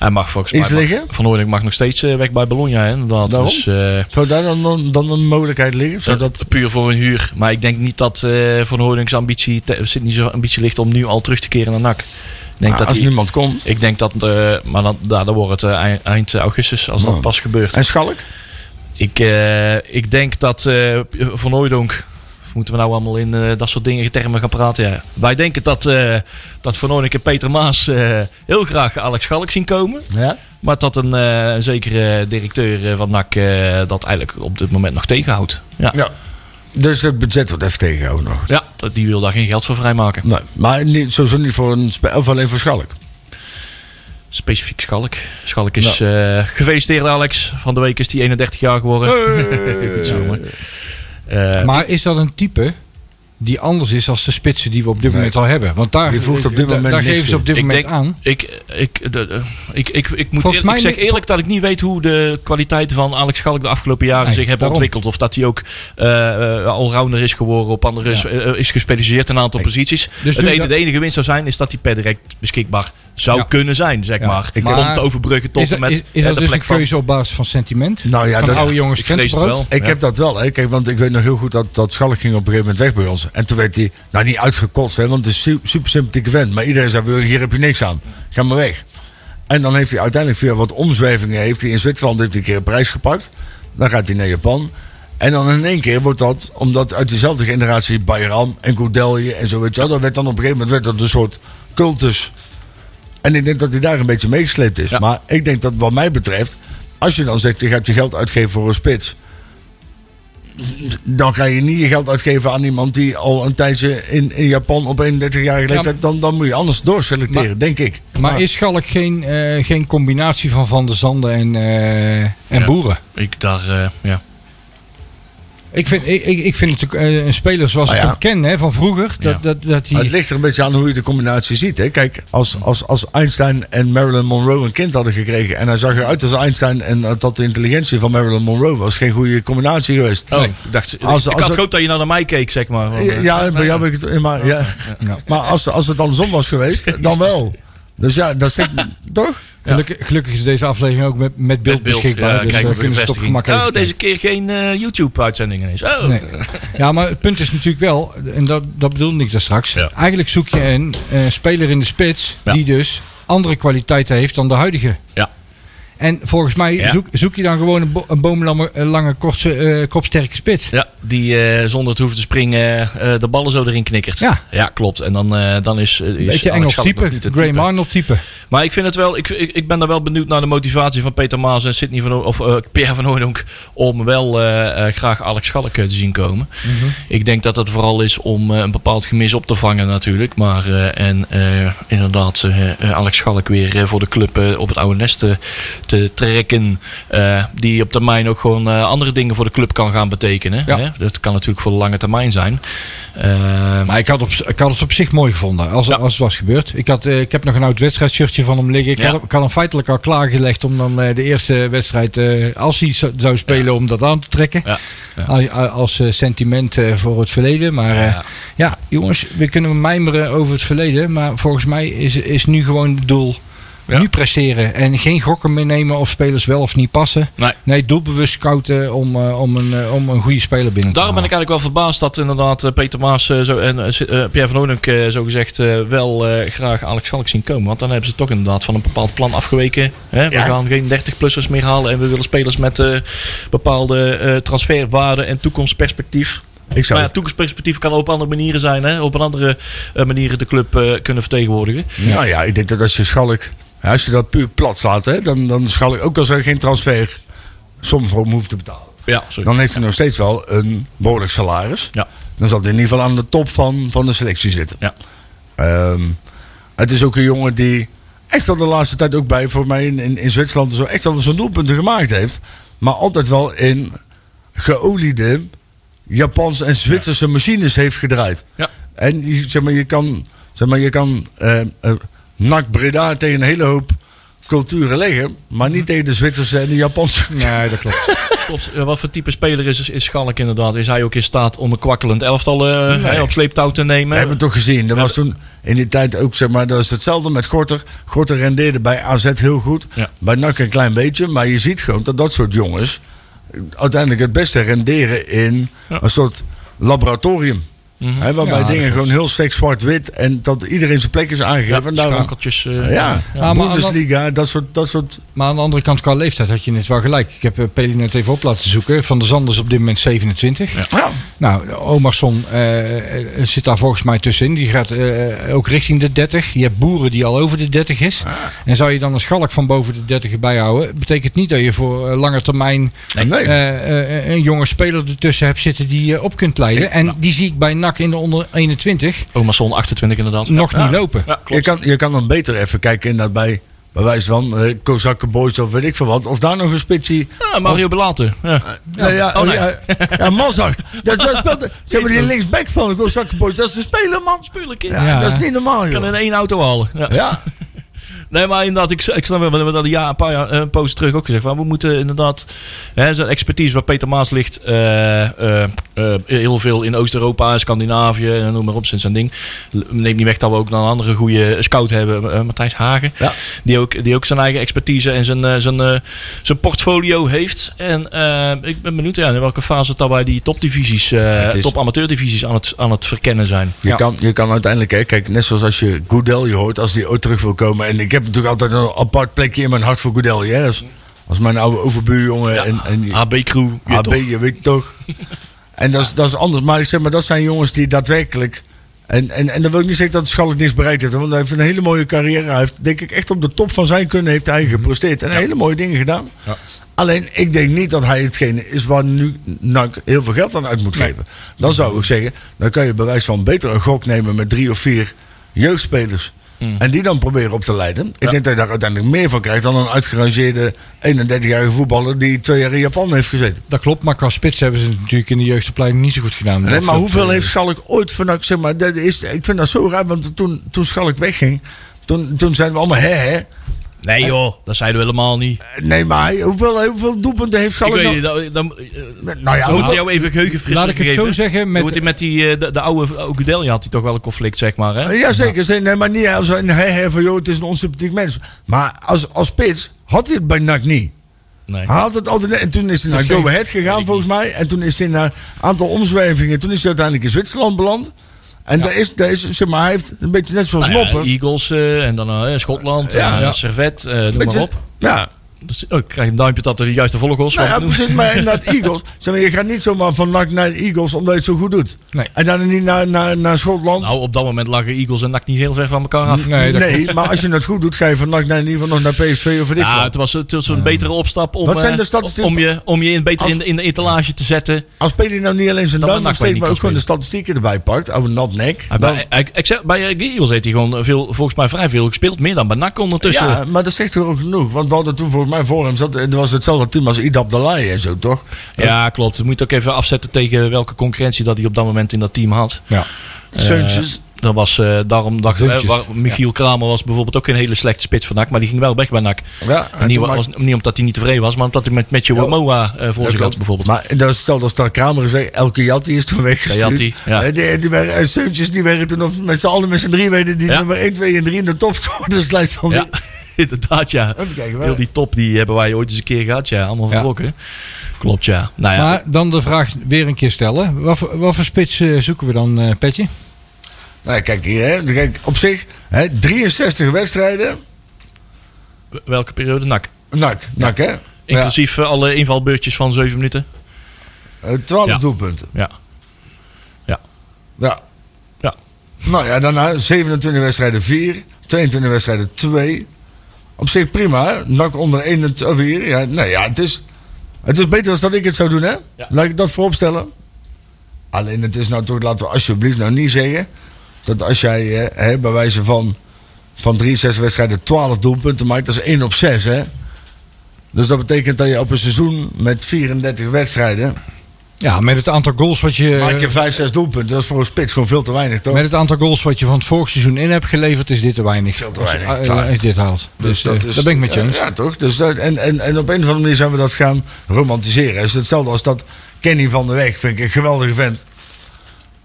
eh, Hij mag volgens Iets mij... mag- liggen? Van Hooydonk mag nog steeds eh, weg bij Bologna, hè, inderdaad. Daarom? Dus, eh, zou daar dan, dan, dan een mogelijkheid liggen? Zou dat... Puur voor een huur. Maar ik denk niet dat eh Van Hooydonks ambitie, zit niet zo ambitie ligt om nu al terug te keren naar NAC. Denk Ah, dat als niemand komt. Ik denk dat, eh, maar dan, daar, dan wordt het eh, eind, eind augustus als dat pas gebeurt. En Schalk? Ik, eh, ik denk dat eh, Van Moeten we nou allemaal in eh, dat soort dingen termen gaan praten? Ja. Wij denken dat, eh, dat Van en Peter Maas eh, heel graag Alex Schalk zien komen. Ja. Maar dat een, een zekere directeur van NAC dat eigenlijk op dit moment nog tegenhoudt. Ja. ja. Dus het budget wordt even tegengehouden nog. Ja, die wil daar geen geld voor vrijmaken. Nee, maar niet, sowieso niet voor een of alleen voor Schalk. Specifiek Schalk. Schalk is gefeliciteerd Alex. Van de week is die 31 jaar geworden. <laughs> Goed zo. Eh, Maar is dat een type die anders is als de spitsen die we op dit Nee. moment al hebben? Want daar, voegt op dit moment daar geven ze op dit Ik moment denk- aan. Ik, ik, de, de- ik, ik, ik, moet Volgens eer- mij ik zeg eerlijk dat ik niet weet hoe de kwaliteiten van Alex Schalk de afgelopen jaren Nee, zich hebben daarom. ontwikkeld. Of dat hij ook eh eh, allrounder is geworden op andere, Ja. is gespecialiseerd in een aantal posities. Dus het dat- de enige winst zou zijn is dat hij per direct beschikbaar zou Ja. kunnen zijn, zeg Ja. maar. Ik- om maar- te overbruggen tot Is, en dat- met is, is dat de dus plek een van... keuze op basis van sentiment? Nou ja, van dat- oude jongens ik vrees het wel. Ik Ja. heb dat wel. Hè. Kijk, want ik weet nog heel goed dat, dat Schalk ging op een gegeven moment weg bij ons. En toen werd hij, nou niet uitgekost, hè, want het is een super sympathieke vent. Maar iedereen zei, hier heb je niks aan. Ga maar weg. En dan heeft hij uiteindelijk via wat omzwervingen, heeft hij in Zwitserland heeft hij een keer een prijs gepakt. Dan gaat hij naar Japan. En dan in één keer wordt dat, omdat uit dezelfde generatie Bayram en Goudelje en zo weet je wel. Dat werd dan op een gegeven moment werd dat een soort cultus. En ik denk dat hij daar een beetje meegesleept is. Ja. Maar ik denk dat wat mij betreft, als je dan zegt, je gaat je geld uitgeven voor een spits. dan ga je niet je geld uitgeven aan iemand die al een tijdje in, in Japan op 31-jarige leeftijd. Dan, dan moet je anders doorselecteren, Maar- denk ik. Maar is Schalk geen, eh, geen combinatie van Van der Zanden en, eh, en Ja. Boeren? Ik daar, eh, ja. Ik vind, ik, ik vind het eh, een speler zoals Ah, ik ja. hem ken hè, van vroeger. Dat, Ja. dat, dat hij, Maar het ligt er een beetje aan hoe je de combinatie ziet. Hè. Kijk, als, als, als Einstein en Marilyn Monroe een kind hadden gekregen. en hij zag eruit als Einstein. en dat de intelligentie van Marilyn Monroe was. geen goede combinatie geweest. Oh, Nee. ik dacht, ik- Als- ik als had het- gehoopt dat je nou naar mij keek, zeg maar. Ja, ja, bij jou ben ik het. Maar, ja. Ja. maar als, als het andersom was geweest, dan wel. Dus ja, dat zegt <laughs> toch? gelukkig, gelukkig is deze aflevering ook met, met beeld met beeld, beschikbaar. ja, dus we we kunnen ze het op bevestiging. gemak Oh, deze keer geen eh, YouTube-uitzending ineens. Oh. Nee. Ja, maar het punt is natuurlijk wel, en dat, dat bedoelde ik daar straks. Ja. Eigenlijk zoek je een eh, speler in de spits Ja. die dus andere kwaliteiten heeft dan de huidige. Ja. En volgens mij Ja. zoek, zoek je dan gewoon een, bo een boomlange, lange, kortse, eh, kopsterke spits. Ja, die eh, zonder te hoeven te springen eh, de ballen zo erin knikkert. Ja. ja klopt. En dan, dan is, is Beetje Alex Engels type, Graham type. Arnold type. Maar ik vind het wel, ik, ik, ik ben daar wel benieuwd naar de motivatie van Peter Maas en Sidney van O- of eh, Pierre van Hooydonk om wel graag Alex Schalk te zien komen. Ik denk dat het vooral is om een bepaald gemis op te vangen natuurlijk. Maar en inderdaad Alex Schalk weer voor de club op het oude nest te, te trekken. eh, die op termijn ook gewoon eh, andere dingen voor de club kan gaan betekenen. Ja. Hè? Dat kan natuurlijk voor de lange termijn zijn. Eh, Maar ik had, op, ik had het op zich mooi gevonden als, Ja. als het was gebeurd. Ik, had, ik heb nog een oud wedstrijdshirtje van hem liggen. Ik, Ja. had, hem- ik had hem feitelijk al klaargelegd om dan de eerste wedstrijd, als hij zo- zou spelen, om dat aan te trekken. Als sentiment voor het verleden. Maar Ja. ja, jongens, we kunnen mijmeren over het verleden. Maar volgens mij is, is nu gewoon het doel. Ja. Nu presteren en geen gokken meenemen of spelers wel of niet passen. Nee. Nee, doelbewust scouten om, eh, om, een, eh, om een goede speler binnen te Daarom ben ik eigenlijk wel verbaasd dat inderdaad eh, Peter Maas zo, en eh, Pierre van Oonink eh, zo gezegd eh, wel eh, graag Alex Schalk zien komen. Want dan hebben ze toch inderdaad van een bepaald plan afgeweken. Hè? We Ja. gaan geen 30-plussers meer halen en we willen spelers met eh, bepaalde eh, transferwaarde en toekomstperspectief. Ik zou Maar ja, toekomstperspectief kan op andere manieren zijn. Hè? Op een andere eh, manieren de club eh, kunnen vertegenwoordigen. Nou ja, ik denk dat als je Schalk, ja, als je dat puur plat slaat, hè, dan, dan Schalk, ook als er geen transfer som voor hoeft te betalen. Ja, sorry. Dan heeft hij nog steeds wel een behoorlijk salaris. Ja. Dan zal hij in ieder geval aan de top van, van de selectie zitten. Ja. Ehm, het is ook een jongen die echt wel de laatste tijd ook bij voor mij in, in, in Zwitserland zo echt wel zijn doelpunten gemaakt heeft. Maar altijd wel in geoliede Japanse en Zwitserse machines heeft gedraaid. Ja. En je- zeg maar, je kan, zeg maar, je kan eh, eh, NAC Breda tegen een hele hoop culturen leggen, maar niet tegen de Zwitserse en de Japanse. Nee, dat klopt. <laughs> Klopt. Wat voor type speler is, is, Schalk inderdaad? Is hij ook in staat om een kwakkelend elftal eh, Nee. op sleeptouw te nemen? We hebben het toch gezien. Dat was toen in die tijd ook, zeg maar, dat is hetzelfde met Gorter. Gorter rendeerde bij AZ heel goed. Ja. Bij NAC een klein beetje. Maar je ziet gewoon dat dat soort jongens uiteindelijk het beste renderen in Ja. een soort laboratorium. Mhm. Waarbij Ja, dingen gewoon heel sterk zwart-wit en dat iedereen zijn plek is aangegeven. Ja, en daarom, schakeltjes. eh, ja, ja. maar- Bundesliga, dat soort, dat soort Maar aan de andere kant, qua leeftijd had je net wel gelijk. Ik heb uh, Peli net even op laten zoeken. Van der Zanders op dit moment 27. Ja. ja, Nou, Omarsson eh, eh, zit daar volgens mij tussenin. Die gaat eh, ook richting de 30. Je hebt Boeren die al over de 30 is. En zou je dan een schalk van boven de 30 erbij houden... betekent niet dat je voor eh, lange termijn nee. eh, eh, een jonge speler ertussen hebt zitten die je op kunt leiden. En die zie ik bij NAC in de onder 21 Omarsson 28 inderdaad. nog Ja. niet lopen. Ja, je, kan, je kan dan beter even kijken inderdaad bij, bij wijze van eh Kozakken Boys of weet ik veel wat. Of daar nog een spitsie Ja, Mario Belaten. Ja. Ja, ja, Oh, nee. ja, ja Mazart. <laughs> Dat, dat speelt, zeg maar die linksback van de Kozakken Boys, dat is de speler, man. Ja, Ja. dat is niet normaal, kan joh. in één auto halen. Ja. <laughs> Ja, Nee, maar inderdaad, ik, ik snap wel, we hebben dat een, jaar, een paar jaar, een poos terug ook gezegd. Van, we moeten inderdaad, hè, zijn expertise waar Peter Maas ligt, eh, eh, eh, heel veel in Oost-Europa, Scandinavië, en noem maar op, sinds zijn ding. Neemt niet weg dat we ook nog een andere goede scout hebben, eh, Matthijs Hagen. Ja. Die, ook, die ook zijn eigen expertise en zijn, eh, zijn, eh, zijn portfolio heeft. En eh, ik ben benieuwd ja, in welke fase dat wij die topdivisies, eh is- top amateurdivisies aan het, aan het verkennen zijn. je, Ja. kan, je kan uiteindelijk, hè, kijk, net zoals als je Goodell je hoort, als die ooit terug wil komen. En ik heb natuurlijk altijd een apart plekje in mijn hart voor Goodell. Hè, als, als mijn oude overbuurjongen Ja, en, en HB-crew. HB, je weet toch. <laughs> En dat is, dat is anders. Maar ik zeg maar, dat zijn jongens die daadwerkelijk. En, en, en dan wil ik niet zeggen dat Schalk niks bereikt heeft. Want hij heeft een hele mooie carrière. Hij heeft denk ik echt op de top van zijn kunnen heeft hij gepresteerd. En hele mooie dingen gedaan. Ja. Alleen, ik denk niet dat hij hetgene is waar nu NAC heel veel geld aan uit moet geven. Dan zou ik zeggen, dan kan je bewijs van beter een gok nemen met drie of vier jeugdspelers. En die dan proberen op te leiden. Ik Ja. denk dat je daar uiteindelijk meer van krijgt dan een uitgerangeerde 31-jarige voetballer die twee jaar in Japan heeft gezeten. Dat klopt, maar qua spits hebben ze het natuurlijk in de jeugdopleiding niet zo goed gedaan. Nee, maar hoeveel heeft Schalk ooit van zeg maar, dat is, ik vind dat zo raar, want toen, toen Schalk wegging, toen, toen zeiden we allemaal hè hè. Nee joh, dat zeiden we helemaal niet. Nee, maar hoeveel, hoeveel doelpunten heeft Ik Schalk weet nou? niet, dan, dan, Nou ja, hoeveel, jou even geheugenfrissing Laat ik het zo zeggen, Met, met- wordt hij met die, eh, de, de oude Ogudelje had hij toch wel een conflict, zeg maar. Hè? ja, zeker. zeker. Nee, maar niet als een hè hè van joh, het is een onsympathiek mens. Maar als, als spits had hij het bij NAC niet. Nee. Hij had het altijd, en toen is hij naar Go Ahead gegaan ik volgens mij. En toen is hij naar een aantal omzwervingen. Toen is hij uiteindelijk in Zwitserland beland. En daar is, daar is, zeg maar, hij heeft een beetje net zoals Nou ja. Eagles eh, en dan eh, Schotland, en, eh. Servet, noem maar op. Ja, Dus, oh, ik krijg een duimpje dat er de juiste volgers Nou ja, precies, maar <laughs> inderdaad, Eagles. Zeg maar, je gaat niet zomaar van NAC naar de Eagles omdat je het zo goed doet. Nee. En dan niet naar, naar, naar Schotland. Nou, op dat moment lagen Eagles en NAC niet heel ver van elkaar af. Nee, dat nee, maar als je het goed doet, ga je van NAC naar, in ieder geval nog naar PSV of ik Ja, wat. het was, het was een betere opstap om, Wat zijn eh, de statistieken? om je, om je in, beter Als- in, de- in de etalage te zetten. Als Peli nou niet alleen zijn Dan duim maar ook gewoon de statistieken erbij pakt. Oude nat nek. Bij, ik, ik zeg, bij de Eagles heeft hij gewoon veel, volgens mij vrij veel gespeeld. Meer dan bij NAC ondertussen. ja, maar dat zegt toch ook genoeg. Want we hadden toen volgens mij voor hem zat. Er was hetzelfde team als Idab Dalai en zo, toch? Ja, klopt. Je moet ook even afzetten tegen welke concurrentie dat hij op dat moment in dat team had. Ja. Eh, Zeuntjes. Dat was eh, daarom dat Zeuntjes. eh, waar- Michiel Kramer was bijvoorbeeld ook geen hele slechte spits van NAC, maar die ging wel weg bij NAC. Ja, En niet, was, omdat hij niet tevreden was, maar omdat hij met Matthew Ja. Moa eh, voor Ja, zich had bijvoorbeeld. Maar dat is hetzelfde als dat Kramer zei. Elke Jatti is toen weggestuurd. Jatti, ja. Eh, Die, die waren, en Zeuntjes die werden toen op, met z'n allen met z'n drie werden die Ja. nummer 1, 2 en 3 in de topscorerslijst van ja, de- inderdaad ja. Even kijken, Heel die top die hebben wij ooit eens een keer gehad, ja. Allemaal Ja. vertrokken. Klopt, ja. Nou ja, Maar dan de vraag weer een keer stellen. Wat voor, wat voor spits eh, zoeken we dan, eh Petje? Nou, kijk hier, hè. Kijk, op zich, hè, 63 wedstrijden. welke periode? NAC. Nak, nak hè? Inclusief eh, alle invalbeurtjes van 7 minuten. Ja, eh, 12 Ja. doelpunten. Ja. Ja. Ja. Ja. Nou ja, daarna 27 wedstrijden 4, 22 wedstrijden 2. Op zich prima? Nak onder 1 en 4. Ja, nou ja, het is, het is beter dan dat ik het zou doen, hè? Ja. Laat ik dat voorop stellen. Alleen het is nou toch, laten we alsjeblieft nou niet zeggen... dat als jij hè, bij wijze van, van 63 wedstrijden 12 doelpunten maakt... dat is 1 op 6, hè? Dus dat betekent dat je op een seizoen met 34 wedstrijden... Ja, met het aantal goals wat je... maak je 5, 6 doelpunten. Dat is voor een spits gewoon veel te weinig, toch? Met het aantal goals wat je van het vorige seizoen in hebt geleverd, is dit te weinig. Veel te weinig, eh. Als je dit haalt. Dus, dat eh, is- daar ben ik met je eens. Ja, ja, toch? Dus dat, en, en, en op een of andere manier zijn we dat gaan romantiseren. Het is hetzelfde als dat Kenny van der Weg. Vind ik een geweldige vent.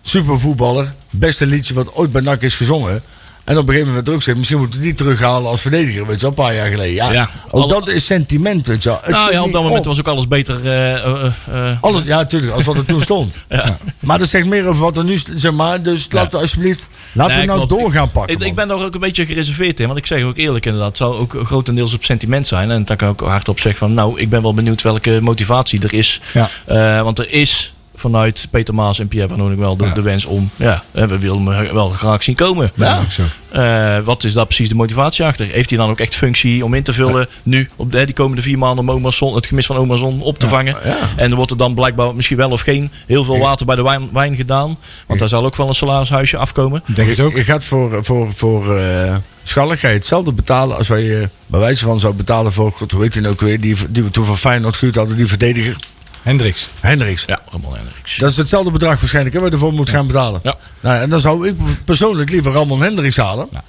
Supervoetballer. Beste liedje wat ooit bij NAC is gezongen. En op een gegeven moment werd ook gezegd, misschien moeten we die terughalen als verdediger. Weet je wel, een paar jaar geleden. Ja, Ja, ook alle- dat is sentiment. Weet je wel. Het Nou ja, op dat moment op. was ook alles beter. eh, eh, eh, Alles, ja, natuurlijk, als wat er toen stond. <laughs> Ja. Maar dat zegt meer over wat er nu, zeg maar. Dus laten we alsjeblieft, laten Nee, we nou klopt. door gaan pakken. Ik, ik ben daar ook een beetje gereserveerd in. Want ik zeg ook eerlijk inderdaad. Het zou ook grotendeels op sentiment zijn. En dan kan ik ook hardop zeggen van... Nou, ik ben wel benieuwd welke motivatie er is. Want er is vanuit Peter Maas en Pierre van wel de, Ja. de wens om... Ja, hè, we willen hem wel graag zien komen. Ja, zo. Eh, wat is daar precies de motivatie achter? Heeft hij dan ook echt functie om in te vullen nu, op de, die komende vier maanden, om het gemis van Omerson op te vangen? ja. En er wordt er dan blijkbaar misschien wel of geen heel veel water bij de wijn, wijn gedaan. Want daar zal ook wel een salarishuisje afkomen. Ik denk het ook. Je gaat voor, voor, voor eh ga je hetzelfde betalen als wij je bij wijze van zou betalen voor, heet hij nou ook weer, die, die we toen van Feyenoord gehuurd hadden, die verdediger, Hendricks. Hendricks. Ramon Hendricks. Dat is hetzelfde bedrag waarschijnlijk hè, waar je ervoor moet gaan betalen. Ja. Nou, en dan zou ik persoonlijk liever Ramon Hendricks halen. Ja.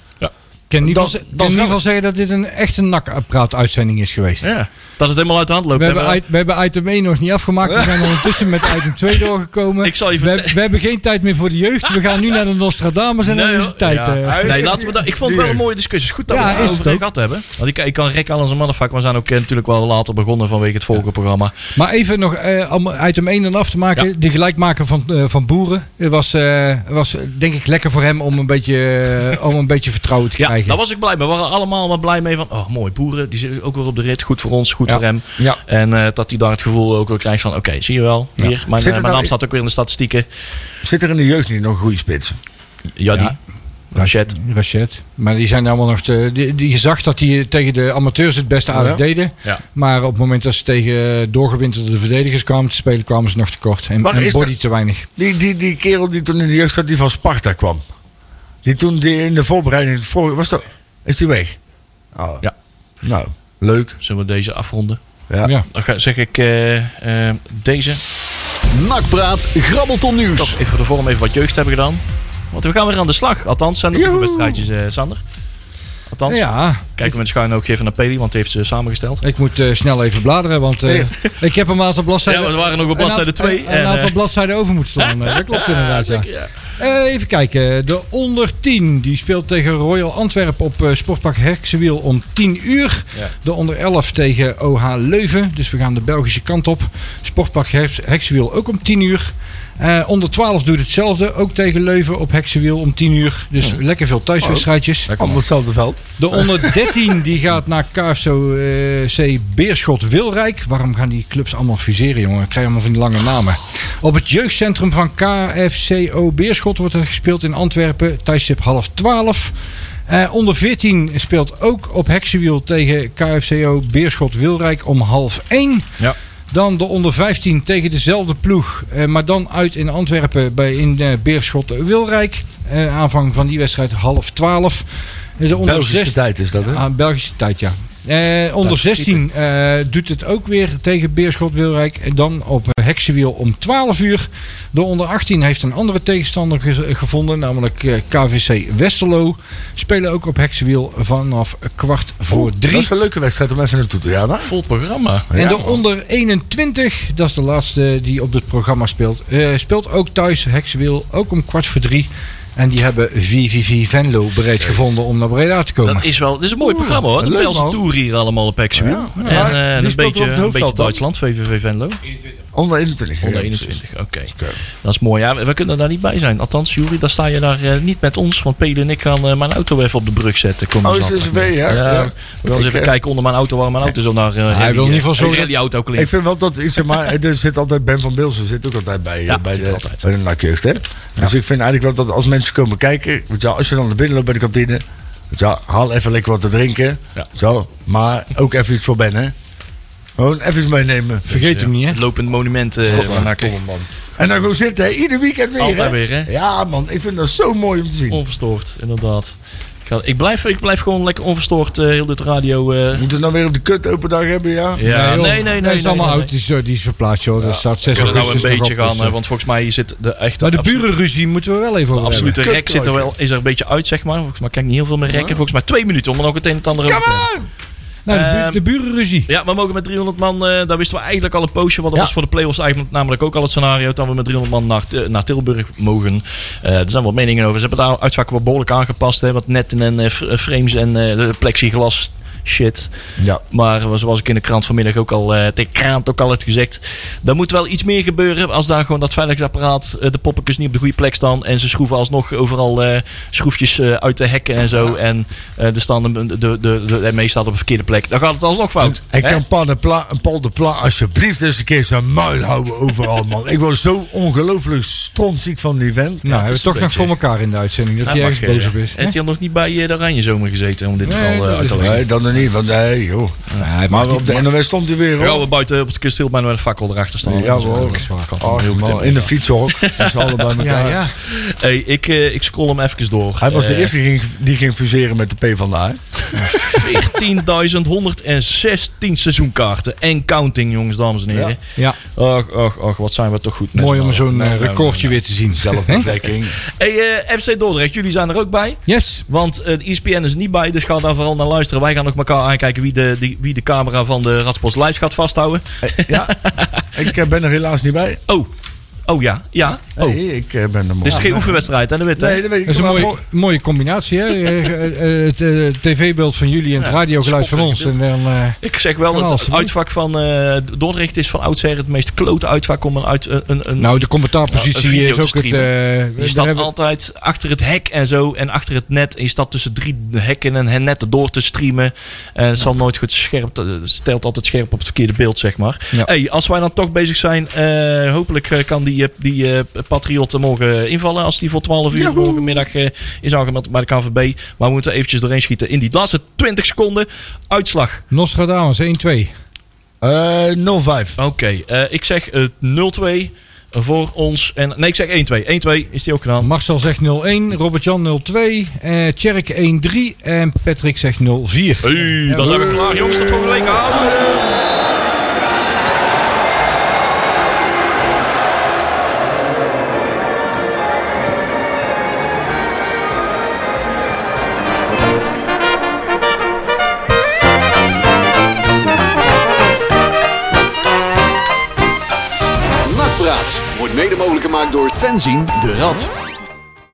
Ik kan in ieder geval, zeggen dat dit een echte nakpraat-uitzending is geweest. ja, dat het helemaal uit de hand loopt. We hebben, maar- we hebben item 1 nog niet afgemaakt. We zijn ondertussen met item 2 doorgekomen. Ik zal je we, we hebben geen tijd meer voor de jeugd. We gaan nu naar de Nostradamus en dan is het tijd. Ja. eh. Nee, laten we dat. Ik vond het wel een mooie discussie. Het is goed dat Ja, we het over ook. gehad hebben. Want ik, ik kan rekken al als een motherfucker. We zijn ook eh, natuurlijk wel later begonnen vanwege het volkenprogramma. Maar even nog eh, om item 1 dan af te maken. Ja. Die gelijkmaker van, van Boeren. Het was, eh, was denk ik lekker voor hem om een beetje, om een beetje vertrouwen te Ja, krijgen. daar was ik blij mee. We waren allemaal wel blij mee van, oh mooi, boeren, die zitten ook weer op de rit. Goed voor ons, goed Ja. voor hem. Ja. En eh, dat hij daar het gevoel ook weer krijgt van, oké, zie je wel, hier, mijn, Zit eh, mijn nou naam staat ook weer in de statistieken. Zit er in de jeugd niet nog een goede spits? Ja, die. Ja. Rachet. Rachet. Maar die zijn allemaal nog te, die, die, je zag dat die tegen de amateurs het best aardig Ja. deden. Ja. Maar op het moment dat ze tegen doorgewinterde verdedigers kwamen te spelen, kwamen ze nog tekort. En, en body dat- te weinig. Die, die, die kerel die toen in de jeugd zat, die van Sparta kwam. Die toen die in de voorbereiding, voor, was dat, is die weg? Oh. Ja. Nou, leuk. Zullen we deze afronden? Ja. Ja. Dan ga- zeg ik eh, eh, deze. Nakpraat, grabbelton nieuws. Toch even voor de vorm even wat jeugd hebben gedaan. Want we gaan weer aan de slag. Althans, zijn er Joehoe. wedstrijdjes, eh Sander. Althans, Ja, kijken we met schuin ook even naar Peli, want die heeft ze samengesteld. ik moet eh, snel even bladeren, want eh, <laughs> ik heb een aantal bladzijden... Ja, we waren nog op bladzijde een aantal- 2. Een, een aantal bladzijden over moeten slaan. <laughs> dat klopt inderdaad, ja. Eh, even kijken. De onder 10 die speelt tegen Royal Antwerp op eh, Sportpark Heksenwiel om 10 uur. Ja. De onder 11 tegen OH Leuven. Dus we gaan de Belgische kant op. Sportpark Heksenwiel ook om 10 uur. Eh, onder 12 doet hetzelfde. Ook tegen Leuven op Heksenwiel om 10 uur. Dus lekker veel thuiswedstrijdjes. Op hetzelfde veld. De onder 13 die gaat naar KFC C Beerschot Wilrijk. Waarom gaan die clubs allemaal fuseren, jongen? Ik krijg allemaal van die lange namen. Op het jeugdcentrum van KFCO Beerschot wordt er gespeeld in Antwerpen. Tijdstip half 12. Eh, onder 14 speelt ook op Heksenwiel tegen KFCO Beerschot Wilrijk om half 1. Ja. Dan de onder 15 tegen dezelfde ploeg. eh, maar dan uit in Antwerpen bij in eh, Beerschot Wilrijk. Eh, aanvang van die wedstrijd half 12. Eh, De onder Belgische 16 tijd is dat, hè? Ah, Belgische tijd, ja. Eh, onder Dat is 16 eh, doet het ook weer tegen Beerschot Wilrijk. En dan op Heksenwiel om 12 uur. De onder 18 heeft een andere tegenstander ge- gevonden, namelijk eh, KVC Westerlo. Spelen ook op Heksenwiel vanaf kwart voor Dat drie. is een leuke wedstrijd om even naartoe te gaan, hè? Vol programma. En Ja, de man. onder 21, dat is de laatste die op dit programma speelt, eh, speelt ook thuis Heksenwiel, ook om kwart voor drie. En die hebben VVV Venlo bereid gevonden om naar Breda te komen. Dat is wel, dit is een mooi programma hoor. De leuk, Belgische. Tour hier allemaal op Heksenwiel. Ja. En die een beetje, een beetje? Duitsland, VVV Venlo. Onder 21. Onder ja, 21, oké. Dat is mooi. Ja, we we kunnen daar niet bij zijn. Althans, Jury, daar sta je daar eh, niet met ons. Want Pede en ik gaan eh, mijn auto even op de brug zetten. Kom Oh, is het ja? Ja. We gaan eens Ik, even eh, kijken onder mijn auto waar mijn auto zo naar uh, Hij wil in ieder geval zorgen- rallyauto Ik klinkt. vind wel dat, zeg maar, er zit altijd Ben van Bilsen zit ook altijd bij, Ja, bij, de, altijd. bij de nakjeugd, hè? Dus ik vind eigenlijk wel dat als mensen komen kijken, weet je, wel, als je dan naar binnen loopt bij de kantine, weet je, wel, haal even lekker wat te drinken, Ja. zo, maar ook even iets voor Ben, hè? Gewoon even meenemen. Vergeet hem niet, hè? Het lopend monument eh, van Nakken. En dan gewoon zitten, hè, ieder weekend weer, Altijd hè? weer, hè? Ja, man, ik vind dat zo mooi om te zien. Onverstoord, inderdaad. Ik, ga- ik, blijf, ik blijf gewoon lekker onverstoord eh, heel dit radio... eh, Moeten we dan weer op de kut open dag hebben, ja? ja, nee, nee, nee. Dat is nee, allemaal nee, oud. Die is, die is verplaatst, joh. Dat staat 6 We kunnen nou een augustus beetje gaan, dus, want volgens mij zit de echte... Maar de burenruzie moeten we wel even De over absolute rek zit er wel, is er een beetje uit, zeg maar. Volgens mij kan ik niet heel veel meer rekken. Ja. Volgens mij twee minuten om er nog het een en het ander over te hebben. Come on! Nou, de, bu- Ehm, de burenruzie. Ja, we mogen met 300 man, eh, daar wisten we eigenlijk al een poosje. Want dat was voor de play-offs eigenlijk namelijk ook al het scenario. Dat we met 300 man naar, Ti- naar Tilburg mogen. Eh, er zijn wat meningen over. Ze hebben daar uitvakken wat behoorlijk aangepast. Hè, wat netten en eh, frames en eh, plexiglas shit. Ja. Maar zoals ik in de krant vanmiddag ook al, eh tegen krant ook al had gezegd. Er moet wel iets meer gebeuren als daar gewoon dat veiligheidsapparaat, eh, de poppetjes niet op de goede plek staan. En ze schroeven alsnog overal eh, schroefjes eh, uit de hekken en zo. En staan de, de, de, de, de ME staat op een verkeerde plek. Dan gaat het alsnog fout. En hè? kan Paul de, Pla, Paul de Pla alsjeblieft eens een keer zijn muil houden overal, man. Ik word zo ongelooflijk strontziek van die vent. nou, hebben het we is toch nog voor elkaar in de uitzending. Dat Ja, hij ergens boos op is. Heeft hij al nog niet bij de Oranje Zomer gezeten om dit geval eh, uit te leggen? Nee, dan nog niet, want nee, joh. Nee, Maar op de NOS stond hij weer gaan we buiten op het kasteel bijna met een fakkel erachter staan. Ja, hoor. dat dat man, in. de fietshok. Dat is allebei Ja, elkaar. ja. Hey, ik, eh, ik scroll hem even door. Hij was de Eh, eerste die ging, die ging fuseren met de P van de A. 14.116 seizoenkaarten. En counting, jongens, dames en heren. ja. Och, och, och, wat zijn we toch goed. Mooi om zo'n eh, recordje weer te zien. Zelfbevlekking. <laughs> Hey, eh, FC Dordrecht, jullie zijn er ook bij. Yes. Want eh, de ESPN is niet bij, dus ga daar vooral naar luisteren. Wij gaan nog elkaar aankijken wie de, die, wie de camera van de Radsport Live gaat vasthouden. ja, <laughs> ik eh, ben er helaas niet bij. Oh, oh ja, ja. Oh, Nee, ik eh, ben er dit is geen oefenwedstrijd, hè, de witte. Nee, dat weet ik Dat is een mooie, mooie combinatie, hè? <laughs> Eh, eh, het tv-beeld van jullie en het Ja, radiogeluid van ons. En dan, eh, Ik zeg wel, Kan het uitvak van eh, Dordrecht is van oudsher het meest klote uitvak om een, uit, een, een, een nou, de commentaarpositie is ook het... eh, Je staat hebben- altijd achter het hek en zo. En achter het net. En je staat tussen drie hekken en hen net door te streamen. En het zal nooit goed scherp. Het stelt altijd scherp op het verkeerde beeld, zeg maar. Ja. Hey, als wij dan toch bezig zijn. eh, hopelijk kan die die, eh, die eh, Patriotten mogen invallen als die voor 12 uur morgenmiddag eh, is aangemeld bij de KVB. Maar we moeten eventjes doorheen schieten in die laatste 20 seconden. Uitslag. Nostradamus 1-2. Eh 0-5. Oké, eh, ik zeg eh, 0-2 voor ons. En, nee, ik zeg 1-2. 1-2 is die ook gedaan. Marcel zegt 0-1. Robert-Jan 0-2. eh Tjerk 1-3. En Patrick zegt 0-4. Hey, dan zijn we klaar, jongens. Tot volgende week. Houdoe. Door Fenzin de Rad.